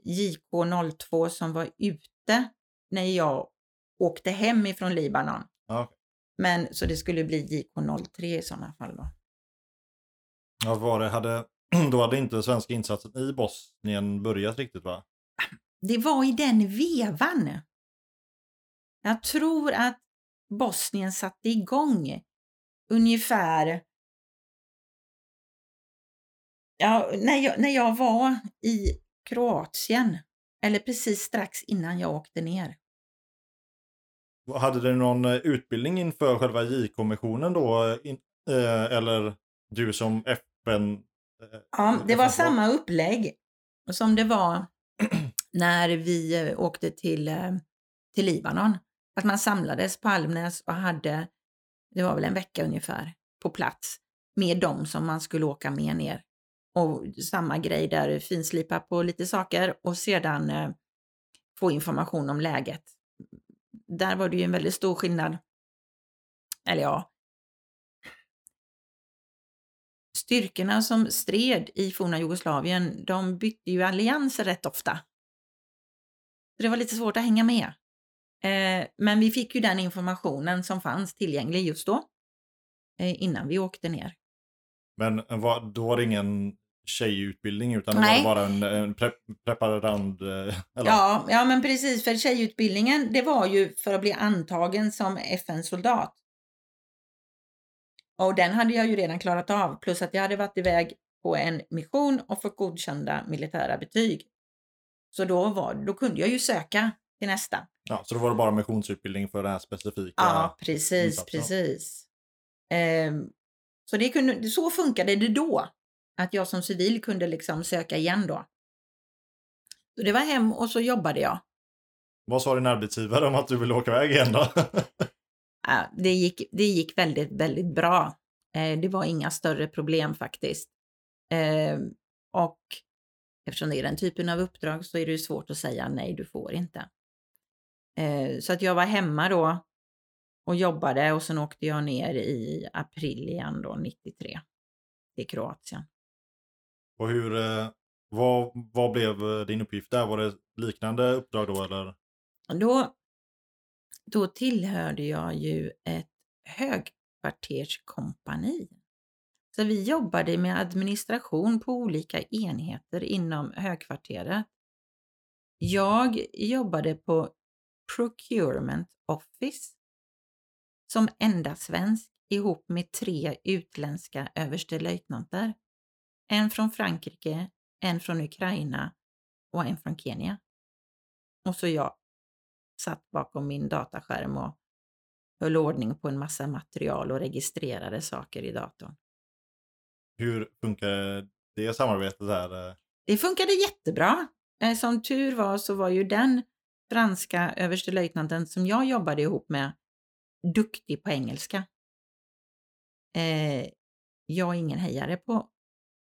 Speaker 2: JK02 som var ute när jag åkte hem ifrån Libanon.
Speaker 1: Okej.
Speaker 2: Men så det skulle bli JK03 i sådana fall då.
Speaker 1: Ja, var det, hade, då hade inte svenska insatsen i Bosnien börjat riktigt va?
Speaker 2: Det var i den vevan. Jag tror att Bosnien satte igång ungefär ja, när, jag, när jag var i Kroatien, eller precis strax innan jag åkte ner.
Speaker 1: Hade du någon eh, utbildning inför själva JK-missionen då? eh, In, eh, eller du som FN? eh,
Speaker 2: Ja, det var samma upplägg som det var när vi eh, åkte till, till Libanon. Att man samlades på Almnäs och hade, det var väl en vecka ungefär, på plats med dem som man skulle åka med ner. Och samma grej där, finslipa på lite saker och sedan eh, få information om läget. Där var det ju en väldigt stor skillnad. Eller ja, styrkorna som stred i forna Jugoslavien, de bytte ju allianser rätt ofta. Så det var lite svårt att hänga med. Eh, men vi fick ju den informationen som fanns tillgänglig just då, eh, innan vi åkte ner.
Speaker 1: Men eh, var, då var det ingen tjejutbildning utan
Speaker 2: Nej.
Speaker 1: det var bara en, en pre, preparand? eh, Eller?
Speaker 2: Ja, ja, men precis, för tjejutbildningen, det var ju för att bli antagen som FN-soldat. Och den hade jag ju redan klarat av, plus att jag hade varit iväg på en mission och fått godkända militära betyg. Så då, var, då kunde jag ju söka till nästa.
Speaker 1: Ja, så då var det bara missionsutbildning för den här specifika?
Speaker 2: Ja, precis,
Speaker 1: insatsen.
Speaker 2: precis. Ehm, så det kunde, så funkade det då. Att jag som civil kunde liksom söka igen då. Så det var hem och så jobbade jag.
Speaker 1: Vad sa din arbetsgivare om att du ville åka iväg igen då?
Speaker 2: Ja, det, gick, det gick väldigt, väldigt bra. Eh, det var inga större problem faktiskt. Eh, och eftersom det är den typen av uppdrag så är det svårt att säga nej, du får inte. Eh, så att jag var hemma då och jobbade och sen åkte jag ner i april igen då, 93, till Kroatien.
Speaker 1: Och hur, eh, vad, vad blev eh, din uppgift där? Var det liknande uppdrag då eller?
Speaker 2: Då, då tillhörde jag ju ett högkvarterskompani. Så vi jobbade med administration på olika enheter inom högkvarteret. Jag jobbade på Procurement Office som enda svensk ihop med tre utländska överstelöjtnanter. En från Frankrike, en från Ukraina och en från Kenya. Och så jag satt bakom min dataskärm och höll ordning på en massa material och registrerade saker i datorn.
Speaker 1: Hur funkar det samarbetet där? eh?
Speaker 2: Det funkade jättebra. Eh, Som tur var så var ju den franska överstelöjtnanten som jag jobbade ihop med duktig på engelska. Eh, jag är ingen hejare på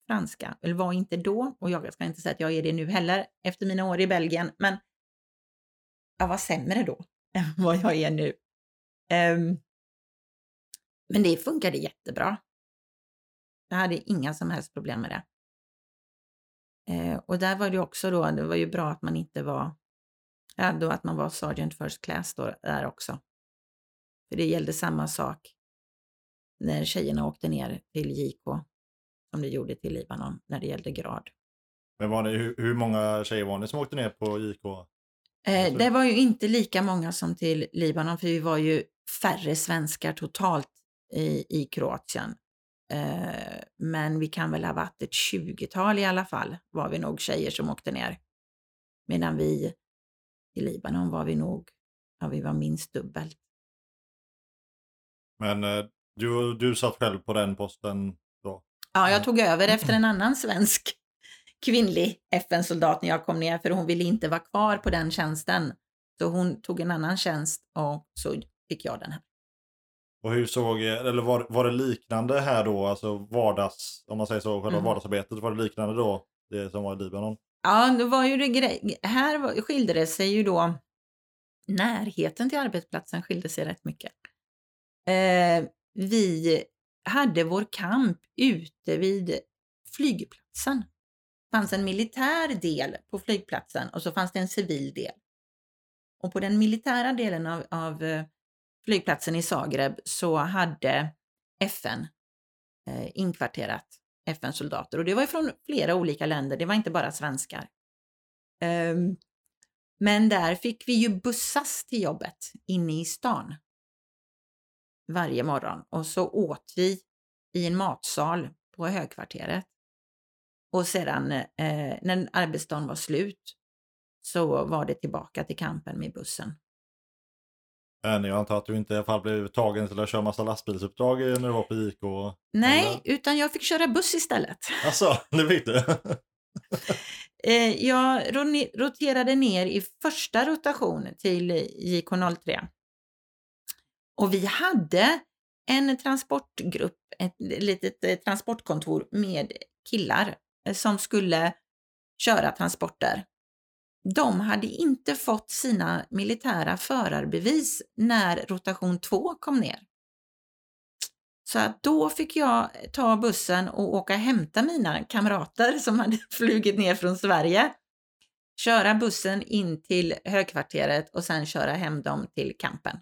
Speaker 2: franska, eller var inte då och jag ska inte säga att jag är det nu heller efter mina år i Belgien, men jag var sämre då än vad jag är nu. Ehm, men det funkade jättebra. Jag hade inga som helst problem med det. Eh, och där var det också då, det var ju bra att man inte var, ja, då att man var Sergeant First Class då, där också. För det gällde samma sak när tjejerna åkte ner till JK som det gjorde till Libanon när det gällde grad.
Speaker 1: Men var det, hur, många tjejer var ni som åkte ner på JK?
Speaker 2: Eh,
Speaker 1: Alltså-
Speaker 2: det var ju inte lika många som till Libanon för vi var ju färre svenskar totalt i, i Kroatien. Eh, men vi kan väl ha varit ett 20-tal i alla fall var vi nog tjejer som åkte ner. Medan vi i Libanon var vi nog, ja vi var minst dubbelt.
Speaker 1: Men eh, du, du satt själv på den posten då?
Speaker 2: Ja, jag
Speaker 1: Ja.
Speaker 2: tog över efter en annan svensk kvinnlig FN-soldat när jag kom ner för hon ville inte vara kvar på den tjänsten. Så hon tog en annan tjänst och så fick jag den här.
Speaker 1: Och hur såg, eller var, var det liknande här då, alltså vardags, om man säger så, själva
Speaker 2: Mm.
Speaker 1: vardagsarbetet, var det liknande då det som var i Libanon.
Speaker 2: Ja, då var ju det grej. Här skilde det sig ju då. Närheten till arbetsplatsen skilde sig rätt mycket. Eh, vi hade vår kamp ute vid flygplatsen. Det fanns en militär del på flygplatsen och så fanns det en civil del. Och på den militära delen av, av eh, flygplatsen i Zagreb så hade FN eh, inkvarterat FN-soldater och det var från flera olika länder, det var inte bara svenskar. Ehm, men där fick vi ju bussas till jobbet inne i stan varje morgon och så åt vi i en matsal på högkvarteret. Och sedan eh, när arbetsdagen var slut så var det tillbaka till kampen med bussen.
Speaker 1: Men jag antar att du inte i alla fall blev tagen till att köra massa lastbilsuppdrag när du var på IK?
Speaker 2: Nej,
Speaker 1: Eller?
Speaker 2: utan jag fick köra buss istället.
Speaker 1: Alltså, det fick du?
Speaker 2: Eh, jag ro- roterade ner i första rotation till JK03. Och vi hade en transportgrupp, ett litet eh, transportkontor med killar eh, som skulle köra transporter. De hade inte fått sina militära förarbevis när rotation 2 kom ner. Så att då fick jag ta bussen och åka och hämta mina kamrater som hade flugit ner från Sverige. Köra bussen in till högkvarteret och sen köra hem dem till campen.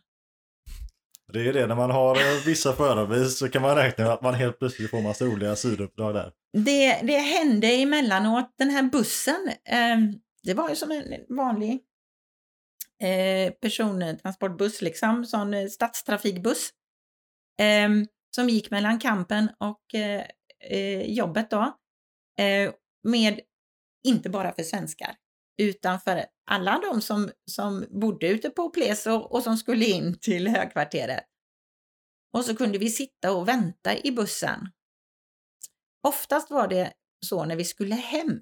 Speaker 1: Det är det, när man har eh, vissa förarbevis så kan man räkna med att man helt plötsligt får massa roliga sidouppdrag där.
Speaker 2: Det, det hände emellanåt, den här bussen, eh, det var ju som en vanlig eh, persontransportbuss, liksom, sån eh, stadstrafikbuss, eh, som gick mellan kampen och eh, eh, jobbet då, eh, med inte bara för svenskar, utan för alla de som, som bodde ute på Pleso och som skulle in till högkvarteret. Och så kunde vi sitta och vänta i bussen. Oftast var det så när vi skulle hem.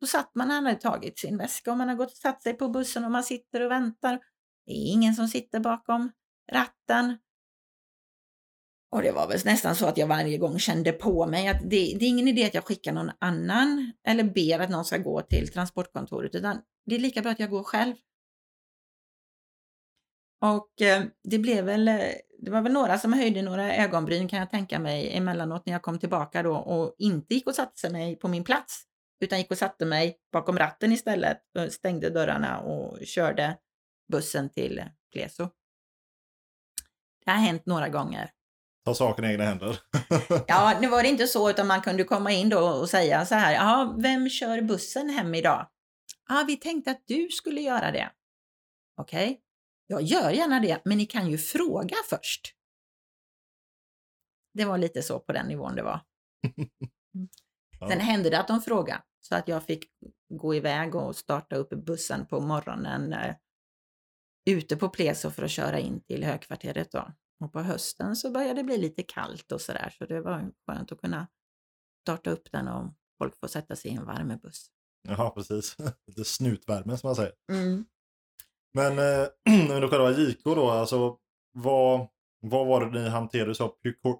Speaker 2: Då satt man, han hade tagit sin väska och man har gått och satt sig på bussen och man sitter och väntar. Det är ingen som sitter bakom ratten. Och det var väl nästan så att jag varje gång kände på mig att det, det är ingen idé att jag skickar någon annan eller ber att någon ska gå till transportkontoret, utan det är lika bra att jag går själv. Och eh, det blev väl, eh, det var väl några som höjde några ögonbryn kan jag tänka mig emellanåt när jag kom tillbaka då och inte gick och satte mig på min plats utan gick och satte mig bakom ratten istället, och stängde dörrarna och körde bussen till Pleso. Det har hänt några gånger.
Speaker 1: Ta saken i egna händer.
Speaker 2: Ja, nu var det inte så, utan man kunde komma in då och säga så här, ja, vem kör bussen hem idag? Ja, vi tänkte att du skulle göra det. Okej, jag gör gärna det, men ni kan ju fråga först. Det var lite så på den nivån det var.
Speaker 1: Ja.
Speaker 2: Sen hände det att de frågade, så att jag fick gå iväg och starta upp bussen på morgonen eh, ute på Pleso för att köra in till högkvarteret då. Och på hösten så började det bli lite kallt och sådär, så det var skönt att kunna starta upp den och folk får sätta sig i en värmebuss.
Speaker 1: Ja, precis. Lite snutvärme som man säger. Men eh, under själva JK då, alltså vad, vad var det ni hanterade? Du sa procure-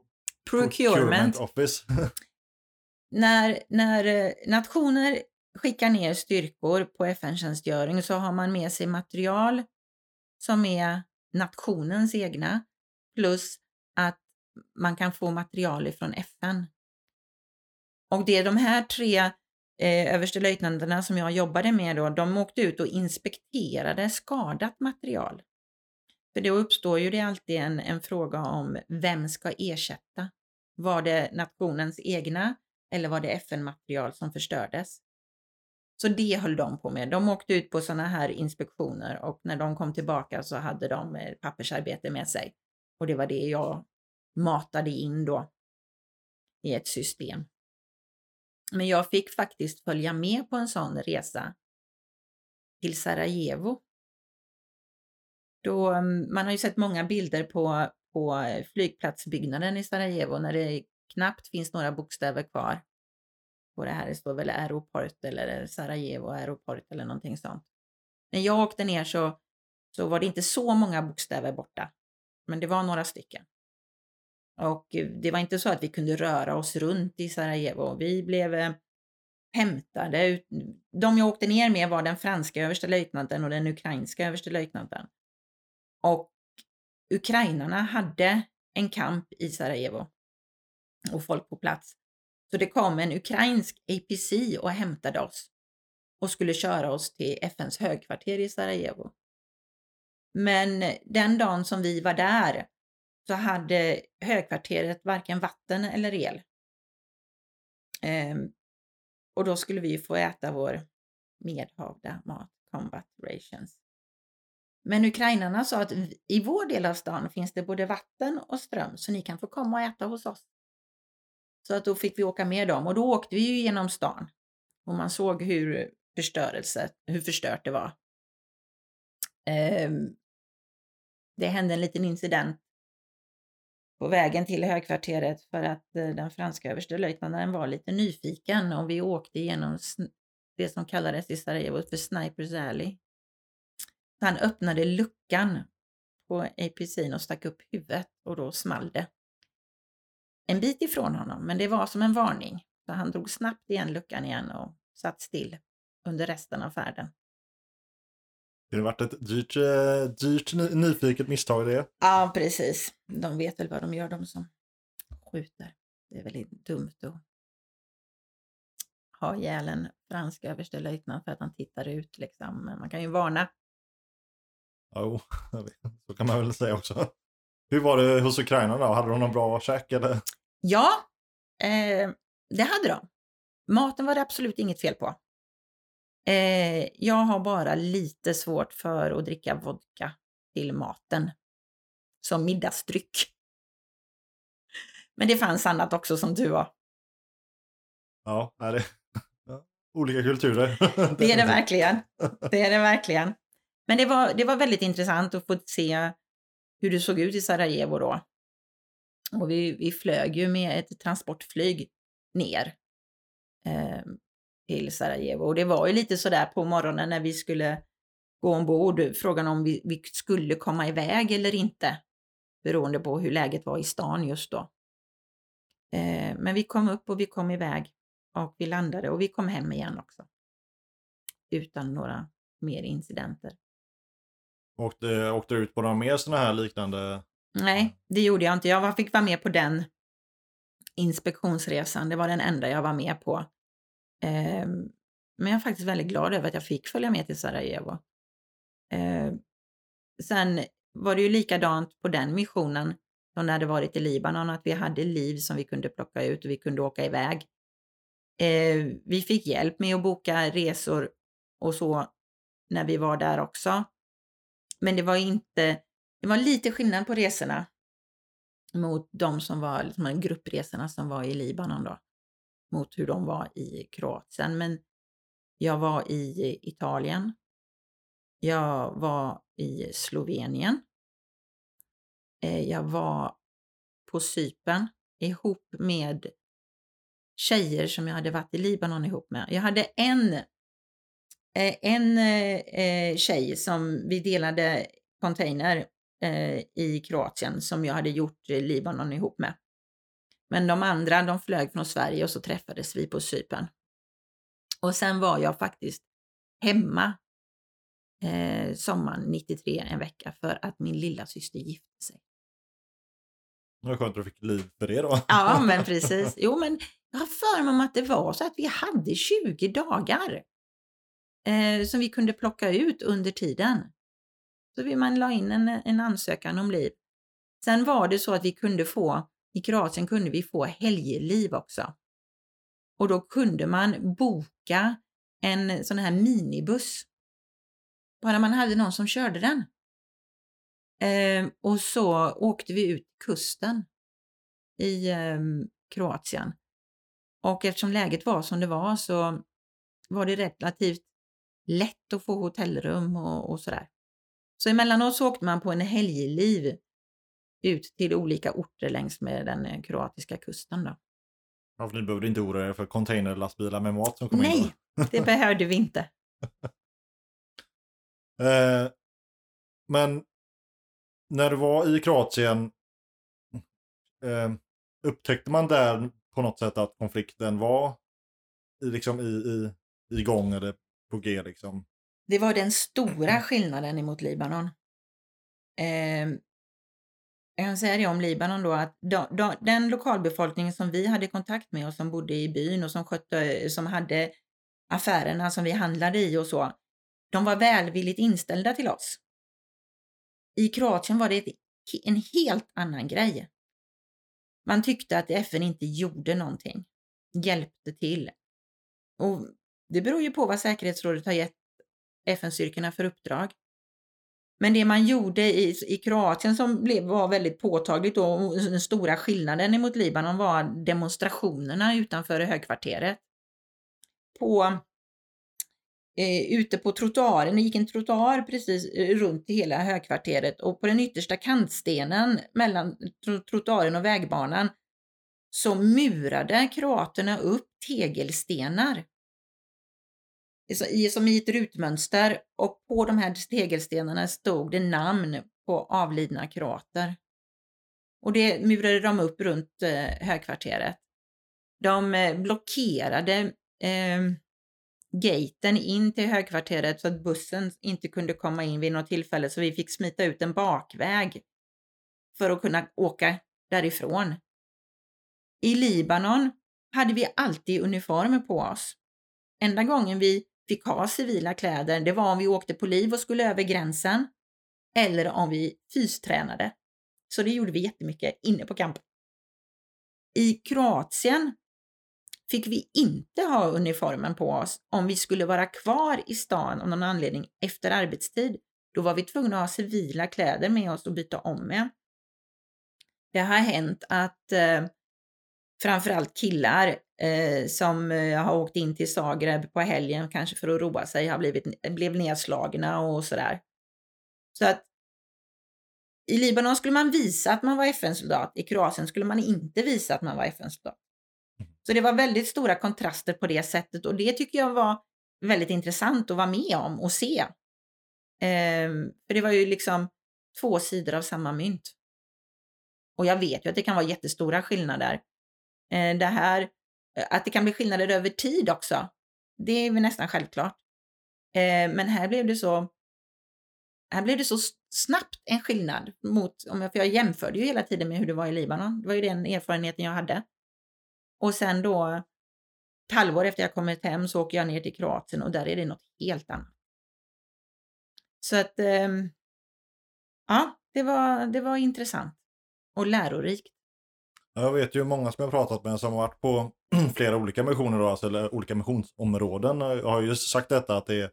Speaker 2: Procurement.
Speaker 1: Office.
Speaker 2: När, när eh, nationer skickar ner styrkor på FN-tjänstgöring så har man med sig material som är nationens egna plus att man kan få material ifrån FN. Och det är de här tre eh, överstelöjtnanterna som jag jobbade med då, de åkte ut och inspekterade skadat material. För då uppstår ju det alltid en, en fråga om vem ska ersätta? Var det nationens egna eller var det FN-material som förstördes? Så det höll de på med. De åkte ut på sådana här inspektioner och när de kom tillbaka så hade de eh, pappersarbete med sig. Och det var det jag matade in då i ett system. Men jag fick faktiskt följa med på en sån resa till Sarajevo. Då, mm, man har ju sett många bilder på, på eh, flygplatsbyggnaden i Sarajevo när det knappt finns några bokstäver kvar. På det här det står väl Aeroport eller eh, Sarajevo Aeroport eller någonting sånt. När jag åkte ner så, så var det inte så många bokstäver borta, men det var några stycken. Och eh, det var inte så att vi kunde röra oss runt i Sarajevo. Vi blev, eh, hämtade. De jag åkte ner med var den franska överstelöjtnanten och den ukrainska överstelöjtnanten. Och ukrainarna hade en kamp i Sarajevo och folk på plats. Så det kom en ukrainsk APC och hämtade oss och skulle köra oss till FNs högkvarter i Sarajevo. Men eh, den dagen som vi var där så hade högkvarteret varken vatten eller el. Ehm, och då skulle vi få äta vår medhavda mat, combat rations. Men ukrainarna sa att i vår del av stan finns det både vatten och ström så ni kan få komma och äta hos oss. Så att då fick vi åka med dem och då åkte vi ju genom stan och man såg hur förstörelse, hur förstört det var. Eh, det hände en liten incident på vägen till högkvarteret för att eh, den franska överstelöjtnanten var lite nyfiken och vi åkte igenom det som kallades i Sarajevo för Snipers Alley. Han öppnade luckan på APC'n och stack upp huvudet och då small det. En bit ifrån honom, men det var som en varning. Så han drog snabbt igen luckan igen och satt still under resten av färden.
Speaker 1: Det varit ett dyrt, eh, dyrt ny- nyfiket misstag det.
Speaker 2: Ja, precis. De vet väl vad de gör, de som skjuter. Det är väldigt dumt att ha ihjäl en fransk överstelöjtnant för att han tittar ut liksom. Men man kan ju varna.
Speaker 1: Jo, vet. så kan man väl säga också. Hur var det hos Ukraina då? Hade de någon bra käk eller?
Speaker 2: Ja, eh, det hade de. Maten var det absolut inget fel på. Eh, jag har bara lite svårt för att dricka vodka till maten som middagsdryck. Men det fanns annat också som du var.
Speaker 1: Ja, är det... Olika kulturer.
Speaker 2: Det är det verkligen. Det är det verkligen. Men det var, det var väldigt intressant att få se hur det såg ut i Sarajevo då. Och vi, vi flög ju med ett transportflyg ner eh, till Sarajevo. Och det var ju lite sådär på morgonen när vi skulle gå ombord, frågan om vi, vi skulle komma iväg eller inte. Beroende på hur läget var i stan just då. Eh, men vi kom upp och vi kom iväg och vi landade och vi kom hem igen också. Utan några mer incidenter.
Speaker 1: Åkte, åkte du ut på några mer sådana här liknande?
Speaker 2: Nej, det gjorde jag inte. Jag fick vara med på den inspektionsresan. Det var den enda jag var med på. Ehm, men jag är faktiskt väldigt glad över att jag fick följa med till Sarajevo. Eh, sen var det ju likadant på den missionen som det hade varit i Libanon, att vi hade liv som vi kunde plocka ut och vi kunde åka iväg. Eh, vi fick hjälp med att boka resor och så när vi var där också. Men det var inte, det var lite skillnad på resorna mot de som var, liksom, gruppresorna som var i Libanon då, mot hur de var i Kroatien. Men jag var i Italien. Jag var i Slovenien. Eh, jag var på Cypern ihop med tjejer som jag hade varit i Libanon ihop med. Jag hade en, eh, en eh, tjej som vi delade container i Kroatien som jag hade gjort Libanon ihop med. Men de andra, de flög från Sverige och så träffades vi på Cypern. Och sen var jag faktiskt hemma eh, sommaren 93 en vecka för att min lilla syster gifte sig.
Speaker 1: Var skönt att du fick liv för det då.
Speaker 2: Ja, men precis. Jo, men jag har för mig att det var så att vi hade 20 dagar eh, som vi kunde plocka ut under tiden. Så vi, man la in en, en ansökan om liv. Sen var det så att vi kunde få, i Kroatien kunde vi få helgliv också. Och då kunde man boka en sån här minibuss. Bara man hade någon som körde den. Eh, och så åkte vi ut kusten i eh, Kroatien. Och eftersom läget var som det var så var det relativt lätt att få hotellrum och, och sådär. Så emellanåt så åkte man på en helgliv ut till olika orter längs med den eh, kroatiska kusten. Då.
Speaker 1: Ja, för ni behövde inte oroa er för containerlastbilar med mat som kom in.
Speaker 2: Nej, det behövde vi inte.
Speaker 1: Eh, men när du var i Kroatien, eh, upptäckte man där på något sätt att konflikten var i, liksom i, i, igång eller på G liksom.
Speaker 2: Det var den stora skillnaden emot Libanon. Eh, jag kan säga det om Libanon då att de, de, den lokalbefolkningen som vi hade kontakt med och som bodde i byn och som skötte, som hade affärerna som vi handlade i och så, de var välvilligt inställda till oss. I Kroatien var det ett, en helt annan grej. Man tyckte att FN inte gjorde någonting, hjälpte till. Och det beror ju på vad säkerhetsrådet har gett FN-styrkorna för uppdrag. Men det man gjorde i, i Kroatien som blev, var väldigt påtagligt då, den stora skillnaden mot Libanon var demonstrationerna utanför högkvarteret. På, eh, ute på trottoaren, det gick en trottoar precis eh, runt hela högkvarteret och på den yttersta kantstenen mellan trottoaren och vägbanan så murade kroaterna upp tegelstenar som i ett rutmönster och på de här tegelstenarna stod det namn på avlidna kroater. Och det murade de upp runt eh, högkvarteret. De eh, blockerade eh, gaten in till högkvarteret så att bussen inte kunde komma in vid något tillfälle så vi fick smita ut en bakväg för att kunna åka därifrån. I Libanon hade vi alltid uniformer på oss. Enda gången vi fick ha civila kläder, det var om vi åkte på liv och skulle över gränsen eller om vi fystränade. Så det gjorde vi jättemycket inne på campen. I Kroatien fick vi inte ha uniformen på oss om vi skulle vara kvar i stan av någon anledning efter arbetstid. Då var vi tvungna att ha civila kläder med oss och byta om med. Det har hänt att eh, framförallt killar eh, som eh, har åkt in till Zagreb på helgen, kanske för att roa sig, har blivit blev nedslagna och sådär. Så att i Libanon skulle man visa att man var FN-soldat, i Kroatien skulle man inte visa att man var FN-soldat. Så det var väldigt stora kontraster på det sättet och det tycker jag var väldigt intressant att vara med om och se. Eh, för det var ju liksom två sidor av samma mynt. Och jag vet ju att det kan vara jättestora skillnader. Eh, det här eh, att det kan bli skillnader över tid också, det är väl nästan självklart. Eh, men här blev det så här blev det så snabbt en skillnad mot, om jag, för jag jämförde ju hela tiden med hur det var i Libanon. Det var ju den erfarenheten jag hade. Och sen då, ett halvår efter jag kommit hem så åker jag ner till Kroatien och där är det något helt annat. Så att, ehm, ja, det var, det var intressant och lärorikt.
Speaker 1: Jag vet ju många som jag pratat med som har varit på flera olika missioner, då, alltså, eller olika missionsområden. Jag har ju sagt detta att det är,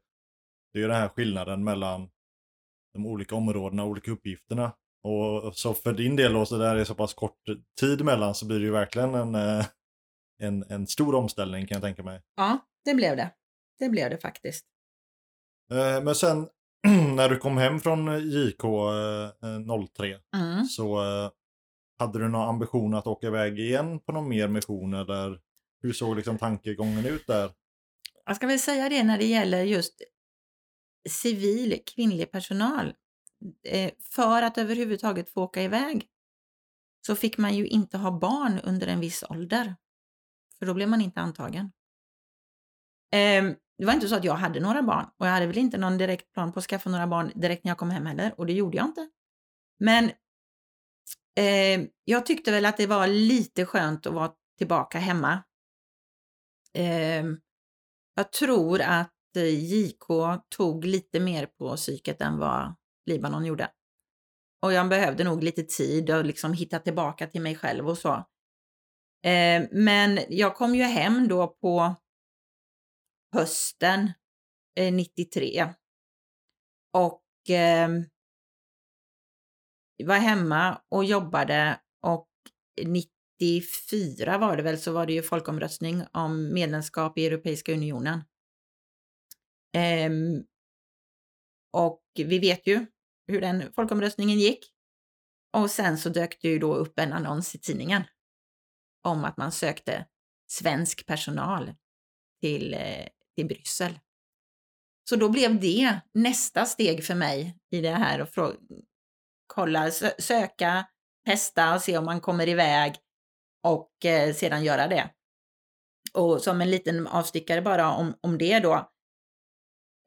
Speaker 1: det är den här skillnaden mellan de olika områdena och olika uppgifterna. Och så för din del då, så där är så pass kort tid mellan så blir det ju verkligen en, eh, en, en stor omställning kan jag tänka mig.
Speaker 2: Ja, det blev det. Det blev det faktiskt.
Speaker 1: Eh, men sen när du kom hem från JK 03 eh, mm. så hade du någon ambition att åka iväg igen på någon mer mission eller hur såg liksom tankegången ut där?
Speaker 2: Jag ska väl säga det när det gäller just civil kvinnlig personal. Eh, för att överhuvudtaget få åka iväg så fick man ju inte ha barn under en viss ålder. För då blev man inte antagen. Ehm, det var inte så att jag hade några barn och jag hade väl inte någon direkt plan på att skaffa några barn direkt när jag kom hem heller och det gjorde jag inte. Men eh, jag tyckte väl att det var lite skönt att vara tillbaka hemma. Eh, jag tror att eh, JK tog lite mer på psyket än vad Libanon gjorde. Och jag behövde nog lite tid att liksom hitta tillbaka till mig själv och så. Eh, men jag kom ju hem då på hösten eh, 93. Och eh, var hemma och jobbade och 94 var det väl så var det ju folkomröstning om medlemskap i Europeiska unionen. Ehm, och vi vet ju hur den folkomröstningen gick. Och sen så dök det ju då upp en annons i tidningen om att man sökte svensk personal till, eh, till Bryssel. Så då blev det nästa steg för mig i det här och kolla, söka, testa se om man kommer iväg och eh, sedan göra det. Och som en liten avstickare bara om, om det då.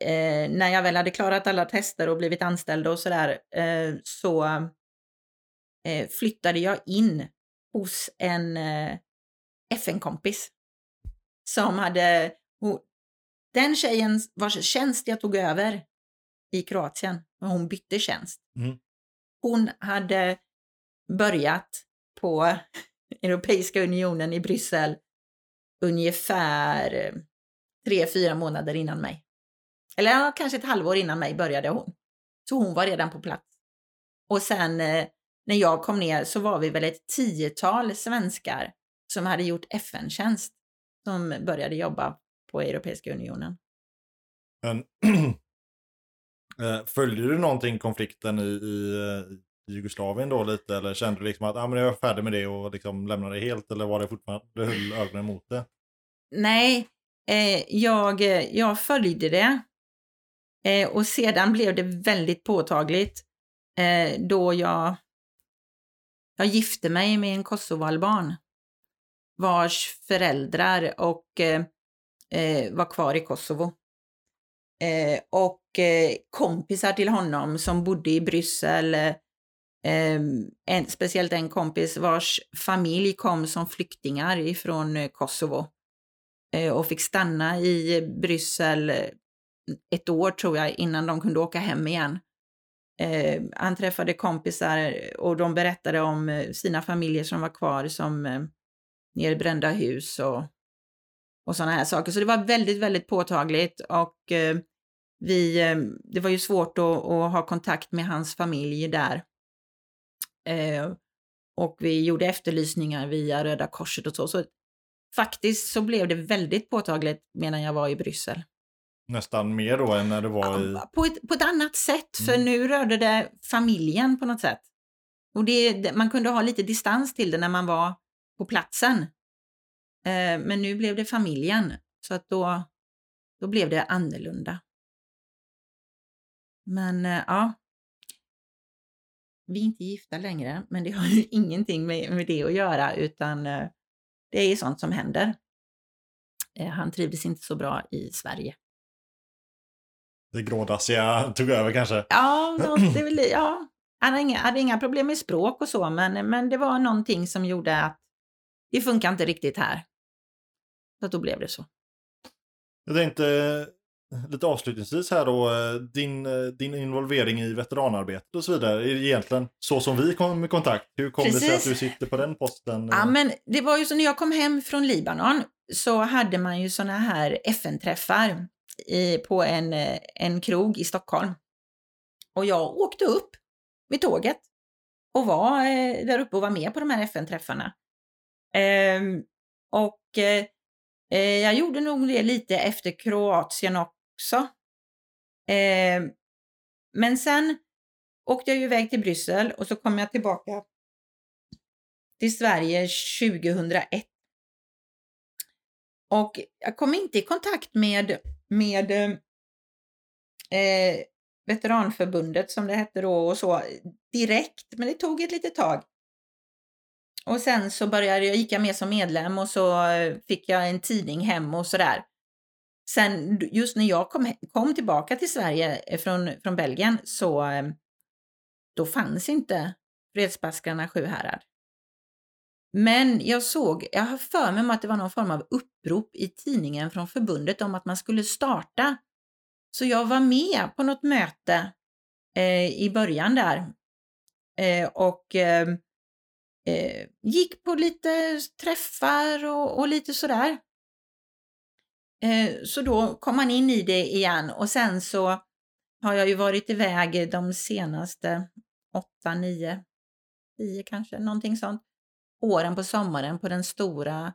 Speaker 2: Eh, när jag väl hade klarat alla tester och blivit anställd och sådär eh, så eh, flyttade jag in hos en eh, FN-kompis som hade, den tjejen vars tjänst jag tog över i Kroatien, hon bytte tjänst.
Speaker 1: Mm.
Speaker 2: Hon hade börjat på Europeiska unionen i Bryssel ungefär eh, tre, fyra månader innan mig. Eller ja, kanske ett halvår innan mig började hon. Så hon var redan på plats. Och sen eh, när jag kom ner så var vi väl ett tiotal svenskar som hade gjort FN-tjänst som började jobba på Europeiska unionen.
Speaker 1: Men Eh, följde du någonting konflikten i, i, i Jugoslavien då lite eller kände du liksom att ah, men jag var färdig med det och liksom lämnade det helt eller var det fortfarande, du höll ögonen mot det?
Speaker 2: Nej, eh, jag, eh, jag följde det. Eh, och sedan blev det väldigt påtagligt eh, då jag, jag gifte mig med en kosovoalban vars föräldrar och eh, var kvar i Kosovo. Eh, och Eh, kompisar till honom som bodde i Bryssel, ehm, en, speciellt en kompis vars familj kom som flyktingar ifrån eh, Kosovo eh, och fick stanna i Bryssel ett år tror jag innan de kunde åka hem igen. Eh, han träffade kompisar och de berättade om sina familjer som var kvar som eh, nerbrända hus och, och sådana här saker. Så det var väldigt, väldigt påtagligt och eh, vi, eh, det var ju svårt att, att, ha kontakt med hans familj där. Eh, och vi gjorde efterlysningar via Röda Korset och så. så. Faktiskt så blev det väldigt påtagligt medan jag var i Bryssel.
Speaker 1: Nästan mer då än när det var i...
Speaker 2: På ett, på ett annat sätt, för mm. nu rörde det familjen på något sätt. Och det, man kunde ha lite distans till det när man var på platsen. Eh, men nu blev det familjen, så att då, då blev det annorlunda. Men eh, ja, vi är inte gifta längre, men det har ju ingenting med, med det att göra, utan eh, det är sånt som händer. Han trivdes inte så bra i Sverige.
Speaker 1: Det grådassiga tog över kanske?
Speaker 2: Ja, det väl, ja. Han hade inga, hade inga problem med språk och så, men, men det var någonting som gjorde att det funkar inte riktigt här. Så då blev det så.
Speaker 1: Jag tänkte eh, lite avslutningsvis här då, eh, din, eh, din involvering i veteranarbetet och så vidare, är egentligen så som vi kom i kontakt? Hur kom Precis. det sig att du sitter på den posten?
Speaker 2: Ja, men det var ju så när jag kom hem från Libanon så hade man ju sådana här FN-träffar på en, en krog i Stockholm. Och jag åkte upp med tåget och var där uppe och var med på de här FN-träffarna. Eh, och eh, jag gjorde nog det lite efter Kroatien också. Eh, men sen åkte jag ju iväg till Bryssel och så kom jag tillbaka till Sverige 2001. Och jag kom inte i kontakt med, med eh, Veteranförbundet som det hette då och så direkt, men det tog ett litet tag. Och sen så började jag, gick jag med som medlem och så eh, fick jag en tidning hem och sådär. Sen just när jag kom, kom tillbaka till Sverige eh, från, från Belgien så eh, då fanns inte Fredsbaskrarna Sjuhärad. Men jag såg, jag har för mig att det var någon form av upprop i tidningen från förbundet om att man skulle starta. Så jag var med på något möte eh, i början där. Eh, och eh, eh gick på lite träffar och, och lite sådär. Eh, så då kom man in i det igen och sen så har jag ju varit iväg de senaste åtta, nio, tio kanske, någonting sånt, åren på sommaren på den stora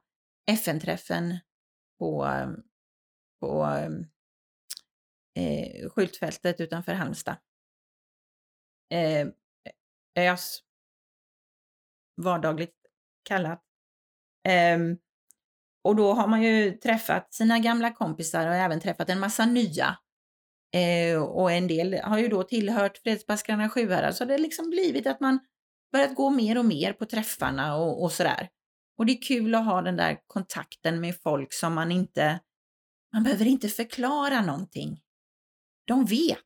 Speaker 2: FN-träffen på, på eh, skyltfältet utanför Halmstad. Eh, ÖS vardagligt kallat. Um, och då har man ju träffat sina gamla kompisar och även träffat en massa nya. Eh, och en del har ju då tillhört Fredsbaskrarna Sjuhärad, så alltså, det har liksom blivit att man börjat gå mer och mer på träffarna och, och sådär. Och det är kul att ha den där kontakten med folk som man inte, man behöver inte förklara någonting. De vet.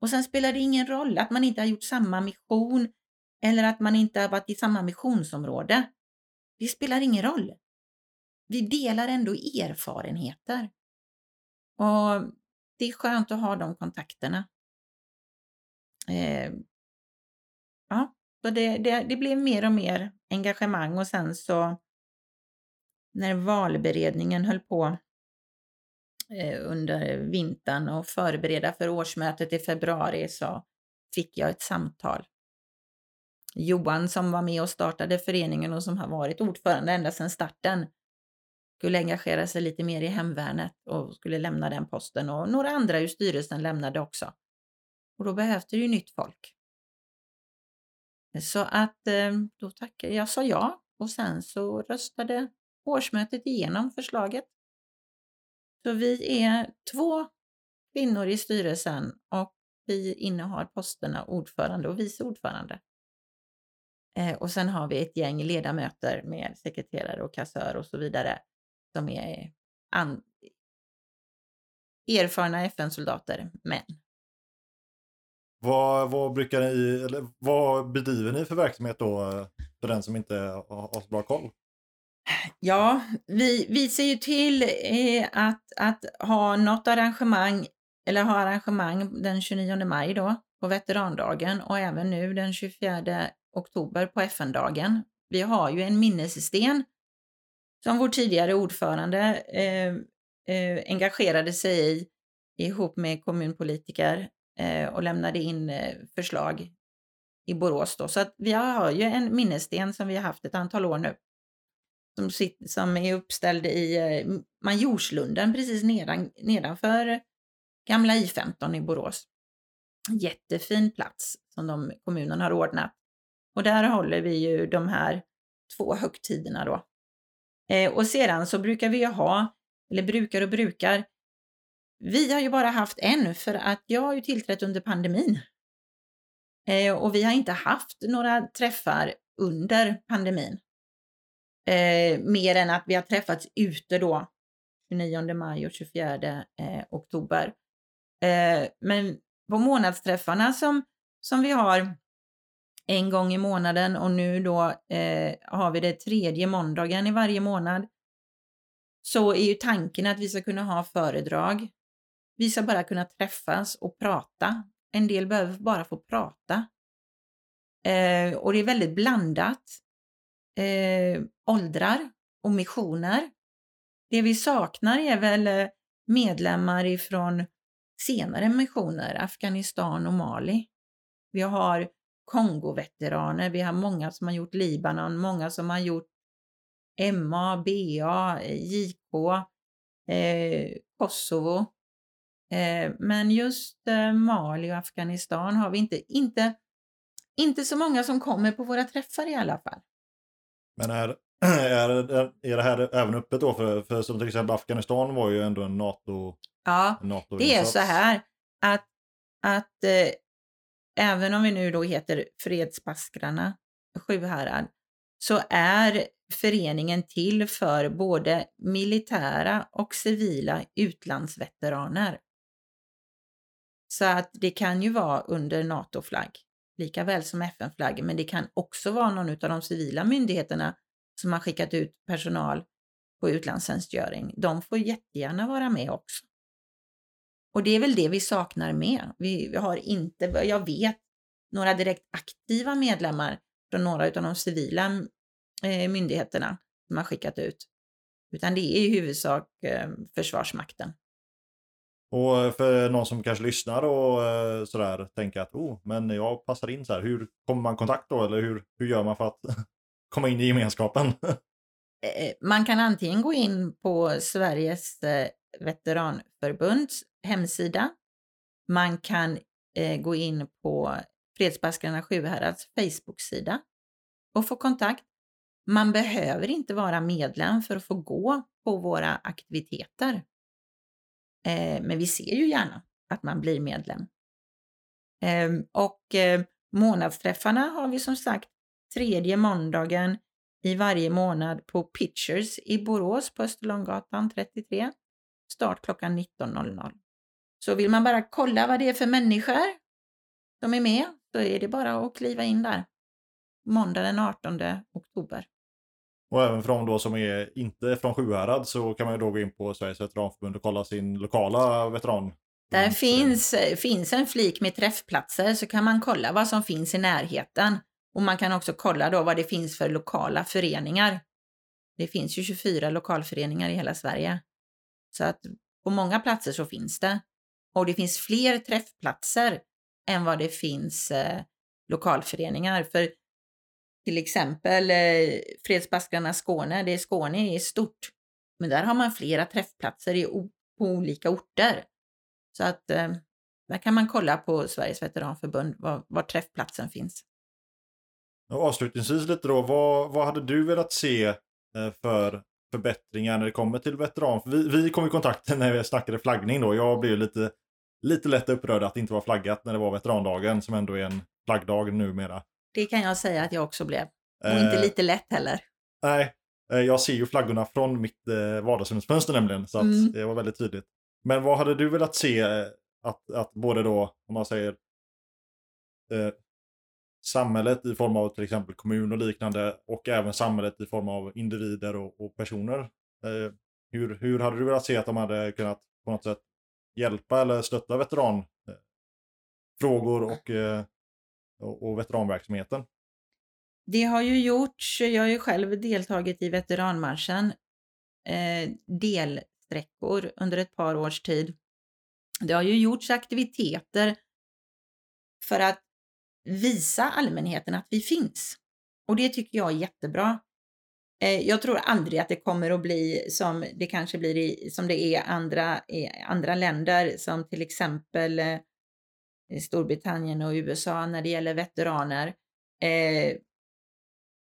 Speaker 2: Och sen spelar det ingen roll att man inte har gjort samma mission eller att man inte har varit i samma missionsområde. Det spelar ingen roll. Vi delar ändå erfarenheter. Och det är skönt att ha de kontakterna. Eh, ja, så det, det, det blev mer och mer engagemang och sen så när valberedningen höll på eh, under vintern och förbereda för årsmötet i februari så fick jag ett samtal. Johan som var med och startade föreningen och som har varit ordförande ända sedan starten skulle engagera sig lite mer i hemvärnet och skulle lämna den posten och några andra ur styrelsen lämnade också. Och då behövde det ju nytt folk. Så att eh, då tackade jag, sa ja och sen så röstade årsmötet igenom förslaget. Så vi är två kvinnor i styrelsen och vi innehar posterna ordförande och vice ordförande. Eh, och sen har vi ett gäng ledamöter med sekreterare och kassör och så vidare som är an- erfarna FN-soldater, män.
Speaker 1: Vad, vad brukar ni, eller vad bedriver ni för verksamhet då för den som inte har, har så bra koll?
Speaker 2: Ja, vi, vi ser ju till eh, att, att ha något arrangemang, eller ha arrangemang den 29 maj då, på veterandagen och även nu den 24 oktober på FN-dagen. Vi har ju en minnessten som vår tidigare ordförande eh, eh, engagerade sig i ihop med kommunpolitiker eh, och lämnade in eh, förslag i Borås. Då. Så att vi har ju en minnessten som vi har haft ett antal år nu. Som, sit, som är uppställd i eh, Majorslunden precis nedan, nedanför gamla I15 i Borås. Jättefin plats som de, kommunen har ordnat. Och där håller vi ju de här två högtiderna då. Eh, och sedan så brukar vi ju ha, eller brukar och brukar, vi har ju bara haft en för att jag har ju tillträtt under pandemin. Eh, och vi har inte haft några träffar under pandemin. Eh, mer än att vi har träffats ute då 29 maj och 24 eh, oktober. Eh, men på månadsträffarna som, som vi har en gång i månaden och nu då eh, har vi det tredje måndagen i varje månad. Så är ju tanken att vi ska kunna ha föredrag. Vi ska bara kunna träffas och prata. En del behöver bara få prata. Eh, och det är väldigt blandat. Eh, åldrar och missioner. Det vi saknar är väl eh, medlemmar ifrån senare missioner, Afghanistan och Mali. Vi har Kongo-veteraner, vi har många som har gjort Libanon, många som har gjort MA, BA, JK, eh, Kosovo. Eh, men just eh, Mali och Afghanistan har vi inte, inte, inte så många som kommer på våra träffar i alla fall.
Speaker 1: Men är, är, är det här även öppet då? För, för som till exempel Afghanistan var ju ändå en NATO
Speaker 2: Ja,
Speaker 1: NATO
Speaker 2: det är så här att, att eh, även om vi nu då heter Fredspaskrarna Sjuhärad, så är föreningen till för både militära och civila utlandsveteraner. Så att det kan ju vara under NATO-flagg, lika väl som FN-flagg, men det kan också vara någon av de civila myndigheterna som har skickat ut personal på utlandstjänstgöring. De får jättegärna vara med också. Och det är väl det vi saknar med. Vi, har inte, jag vet, några direkt aktiva medlemmar från några av de civila eh, myndigheterna som har skickat ut. Utan det är i huvudsak eh, Försvarsmakten.
Speaker 1: Och för någon som kanske lyssnar och eh, sådär tänker att oh, men jag passar in så här. Hur kommer man i kontakt då? Eller hur, hur gör man för att komma in i gemenskapen?
Speaker 2: Man kan antingen gå in på Sveriges veteranförbunds hemsida. Man kan eh, gå in på Fredsbaskrarna Sjuhärads Facebook-sida och få kontakt. Man behöver inte vara medlem för att få gå på våra aktiviteter. Eh, men vi ser ju gärna att man blir medlem. Eh, och eh, månadsträffarna har vi som sagt tredje måndagen i varje månad på Pitchers i Borås på Österlånggatan 33. Start klockan 19.00. Så vill man bara kolla vad det är för människor som är med, så är det bara att kliva in där. Måndag den 18 oktober.
Speaker 1: Och även för de då som är inte från Sjuhärad så kan man ju då gå in på Sveriges veteranförbund och kolla sin lokala veteran.
Speaker 2: Där finns, finns en flik med träffplatser så kan man kolla vad som finns i närheten. Och man kan också kolla då vad det finns för lokala föreningar. Det finns ju 24 lokalföreningar i hela Sverige. Så att på många platser så finns det. Och det finns fler träffplatser än vad det finns eh, lokalföreningar. För till exempel eh, Fredsbaskrarna Skåne, det är Skåne är stort. Men där har man flera träffplatser i, på olika orter. Så att eh, där kan man kolla på Sveriges veteranförbund var, var träffplatsen finns.
Speaker 1: Och avslutningsvis lite då, vad, vad hade du velat se eh, för förbättringar när det kommer till veteran? Vi, vi kom i kontakt när vi snackade flaggning då. Jag blev lite, lite lätt upprörd att det inte var flaggat när det var veterandagen som ändå är en flaggdag numera.
Speaker 2: Det kan jag säga att jag också blev. Och eh, inte lite lätt heller.
Speaker 1: Nej, eh, jag ser ju flaggorna från mitt eh, vardagsrumsfönster nämligen. Så mm. det var väldigt tydligt. Men vad hade du velat se eh, att, att både då, om man säger eh, samhället i form av till exempel kommun och liknande och även samhället i form av individer och, och personer. Eh, hur, hur hade du velat se att de hade kunnat på något sätt hjälpa eller stötta veteranfrågor och, eh, och, och veteranverksamheten?
Speaker 2: Det har ju gjorts, jag har ju själv deltagit i veteranmarschen, eh, delsträckor under ett par års tid. Det har ju gjorts aktiviteter för att visa allmänheten att vi finns. Och det tycker jag är jättebra. Eh, jag tror aldrig att det kommer att bli som det kanske blir i, som det är andra, i andra länder som till exempel i Storbritannien och USA när det gäller veteraner. Eh,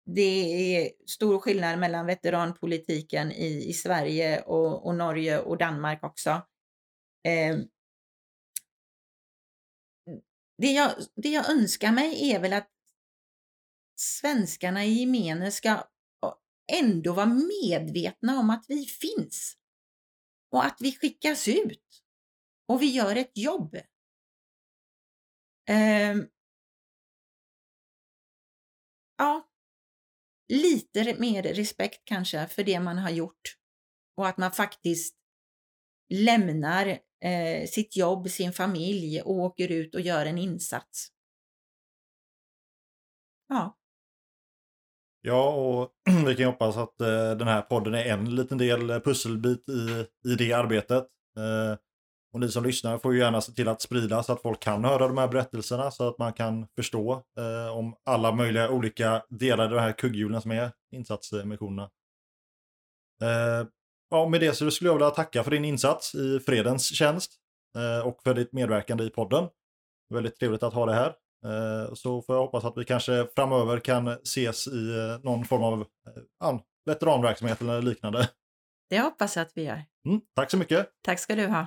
Speaker 2: det är stor skillnad mellan veteranpolitiken i, i Sverige och, och Norge och Danmark också det jag, det jag önskar mig är väl att svenskarna i gemene ska ändå vara medvetna om att vi finns och att vi skickas ut och vi gör ett jobb. Eh, ja, lite mer respekt kanske för det man har gjort och att man faktiskt lämnar eh, sitt jobb, sin familj och åker ut och gör en insats. Ja.
Speaker 1: Ja, och vi kan hoppas att eh, den här podden är en liten del eh, pusselbit i, i det arbetet. Eh, och ni som lyssnar får ju gärna se till att sprida så att folk kan höra de här berättelserna så att man kan förstå eh, om alla möjliga olika delar i de här kugghjulen som är insatsmissionerna. Eh, Ja, med det så skulle jag vilja tacka för din insats i fredens tjänst eh, och för ditt medverkande i podden. Väldigt trevligt att ha det här. Eh, så får jag hoppas att vi kanske framöver kan ses i eh, någon form av veteranverksamhet eller liknande.
Speaker 2: Det hoppas jag att vi gör.
Speaker 1: Mm, tack så mycket.
Speaker 2: Tack ska du ha.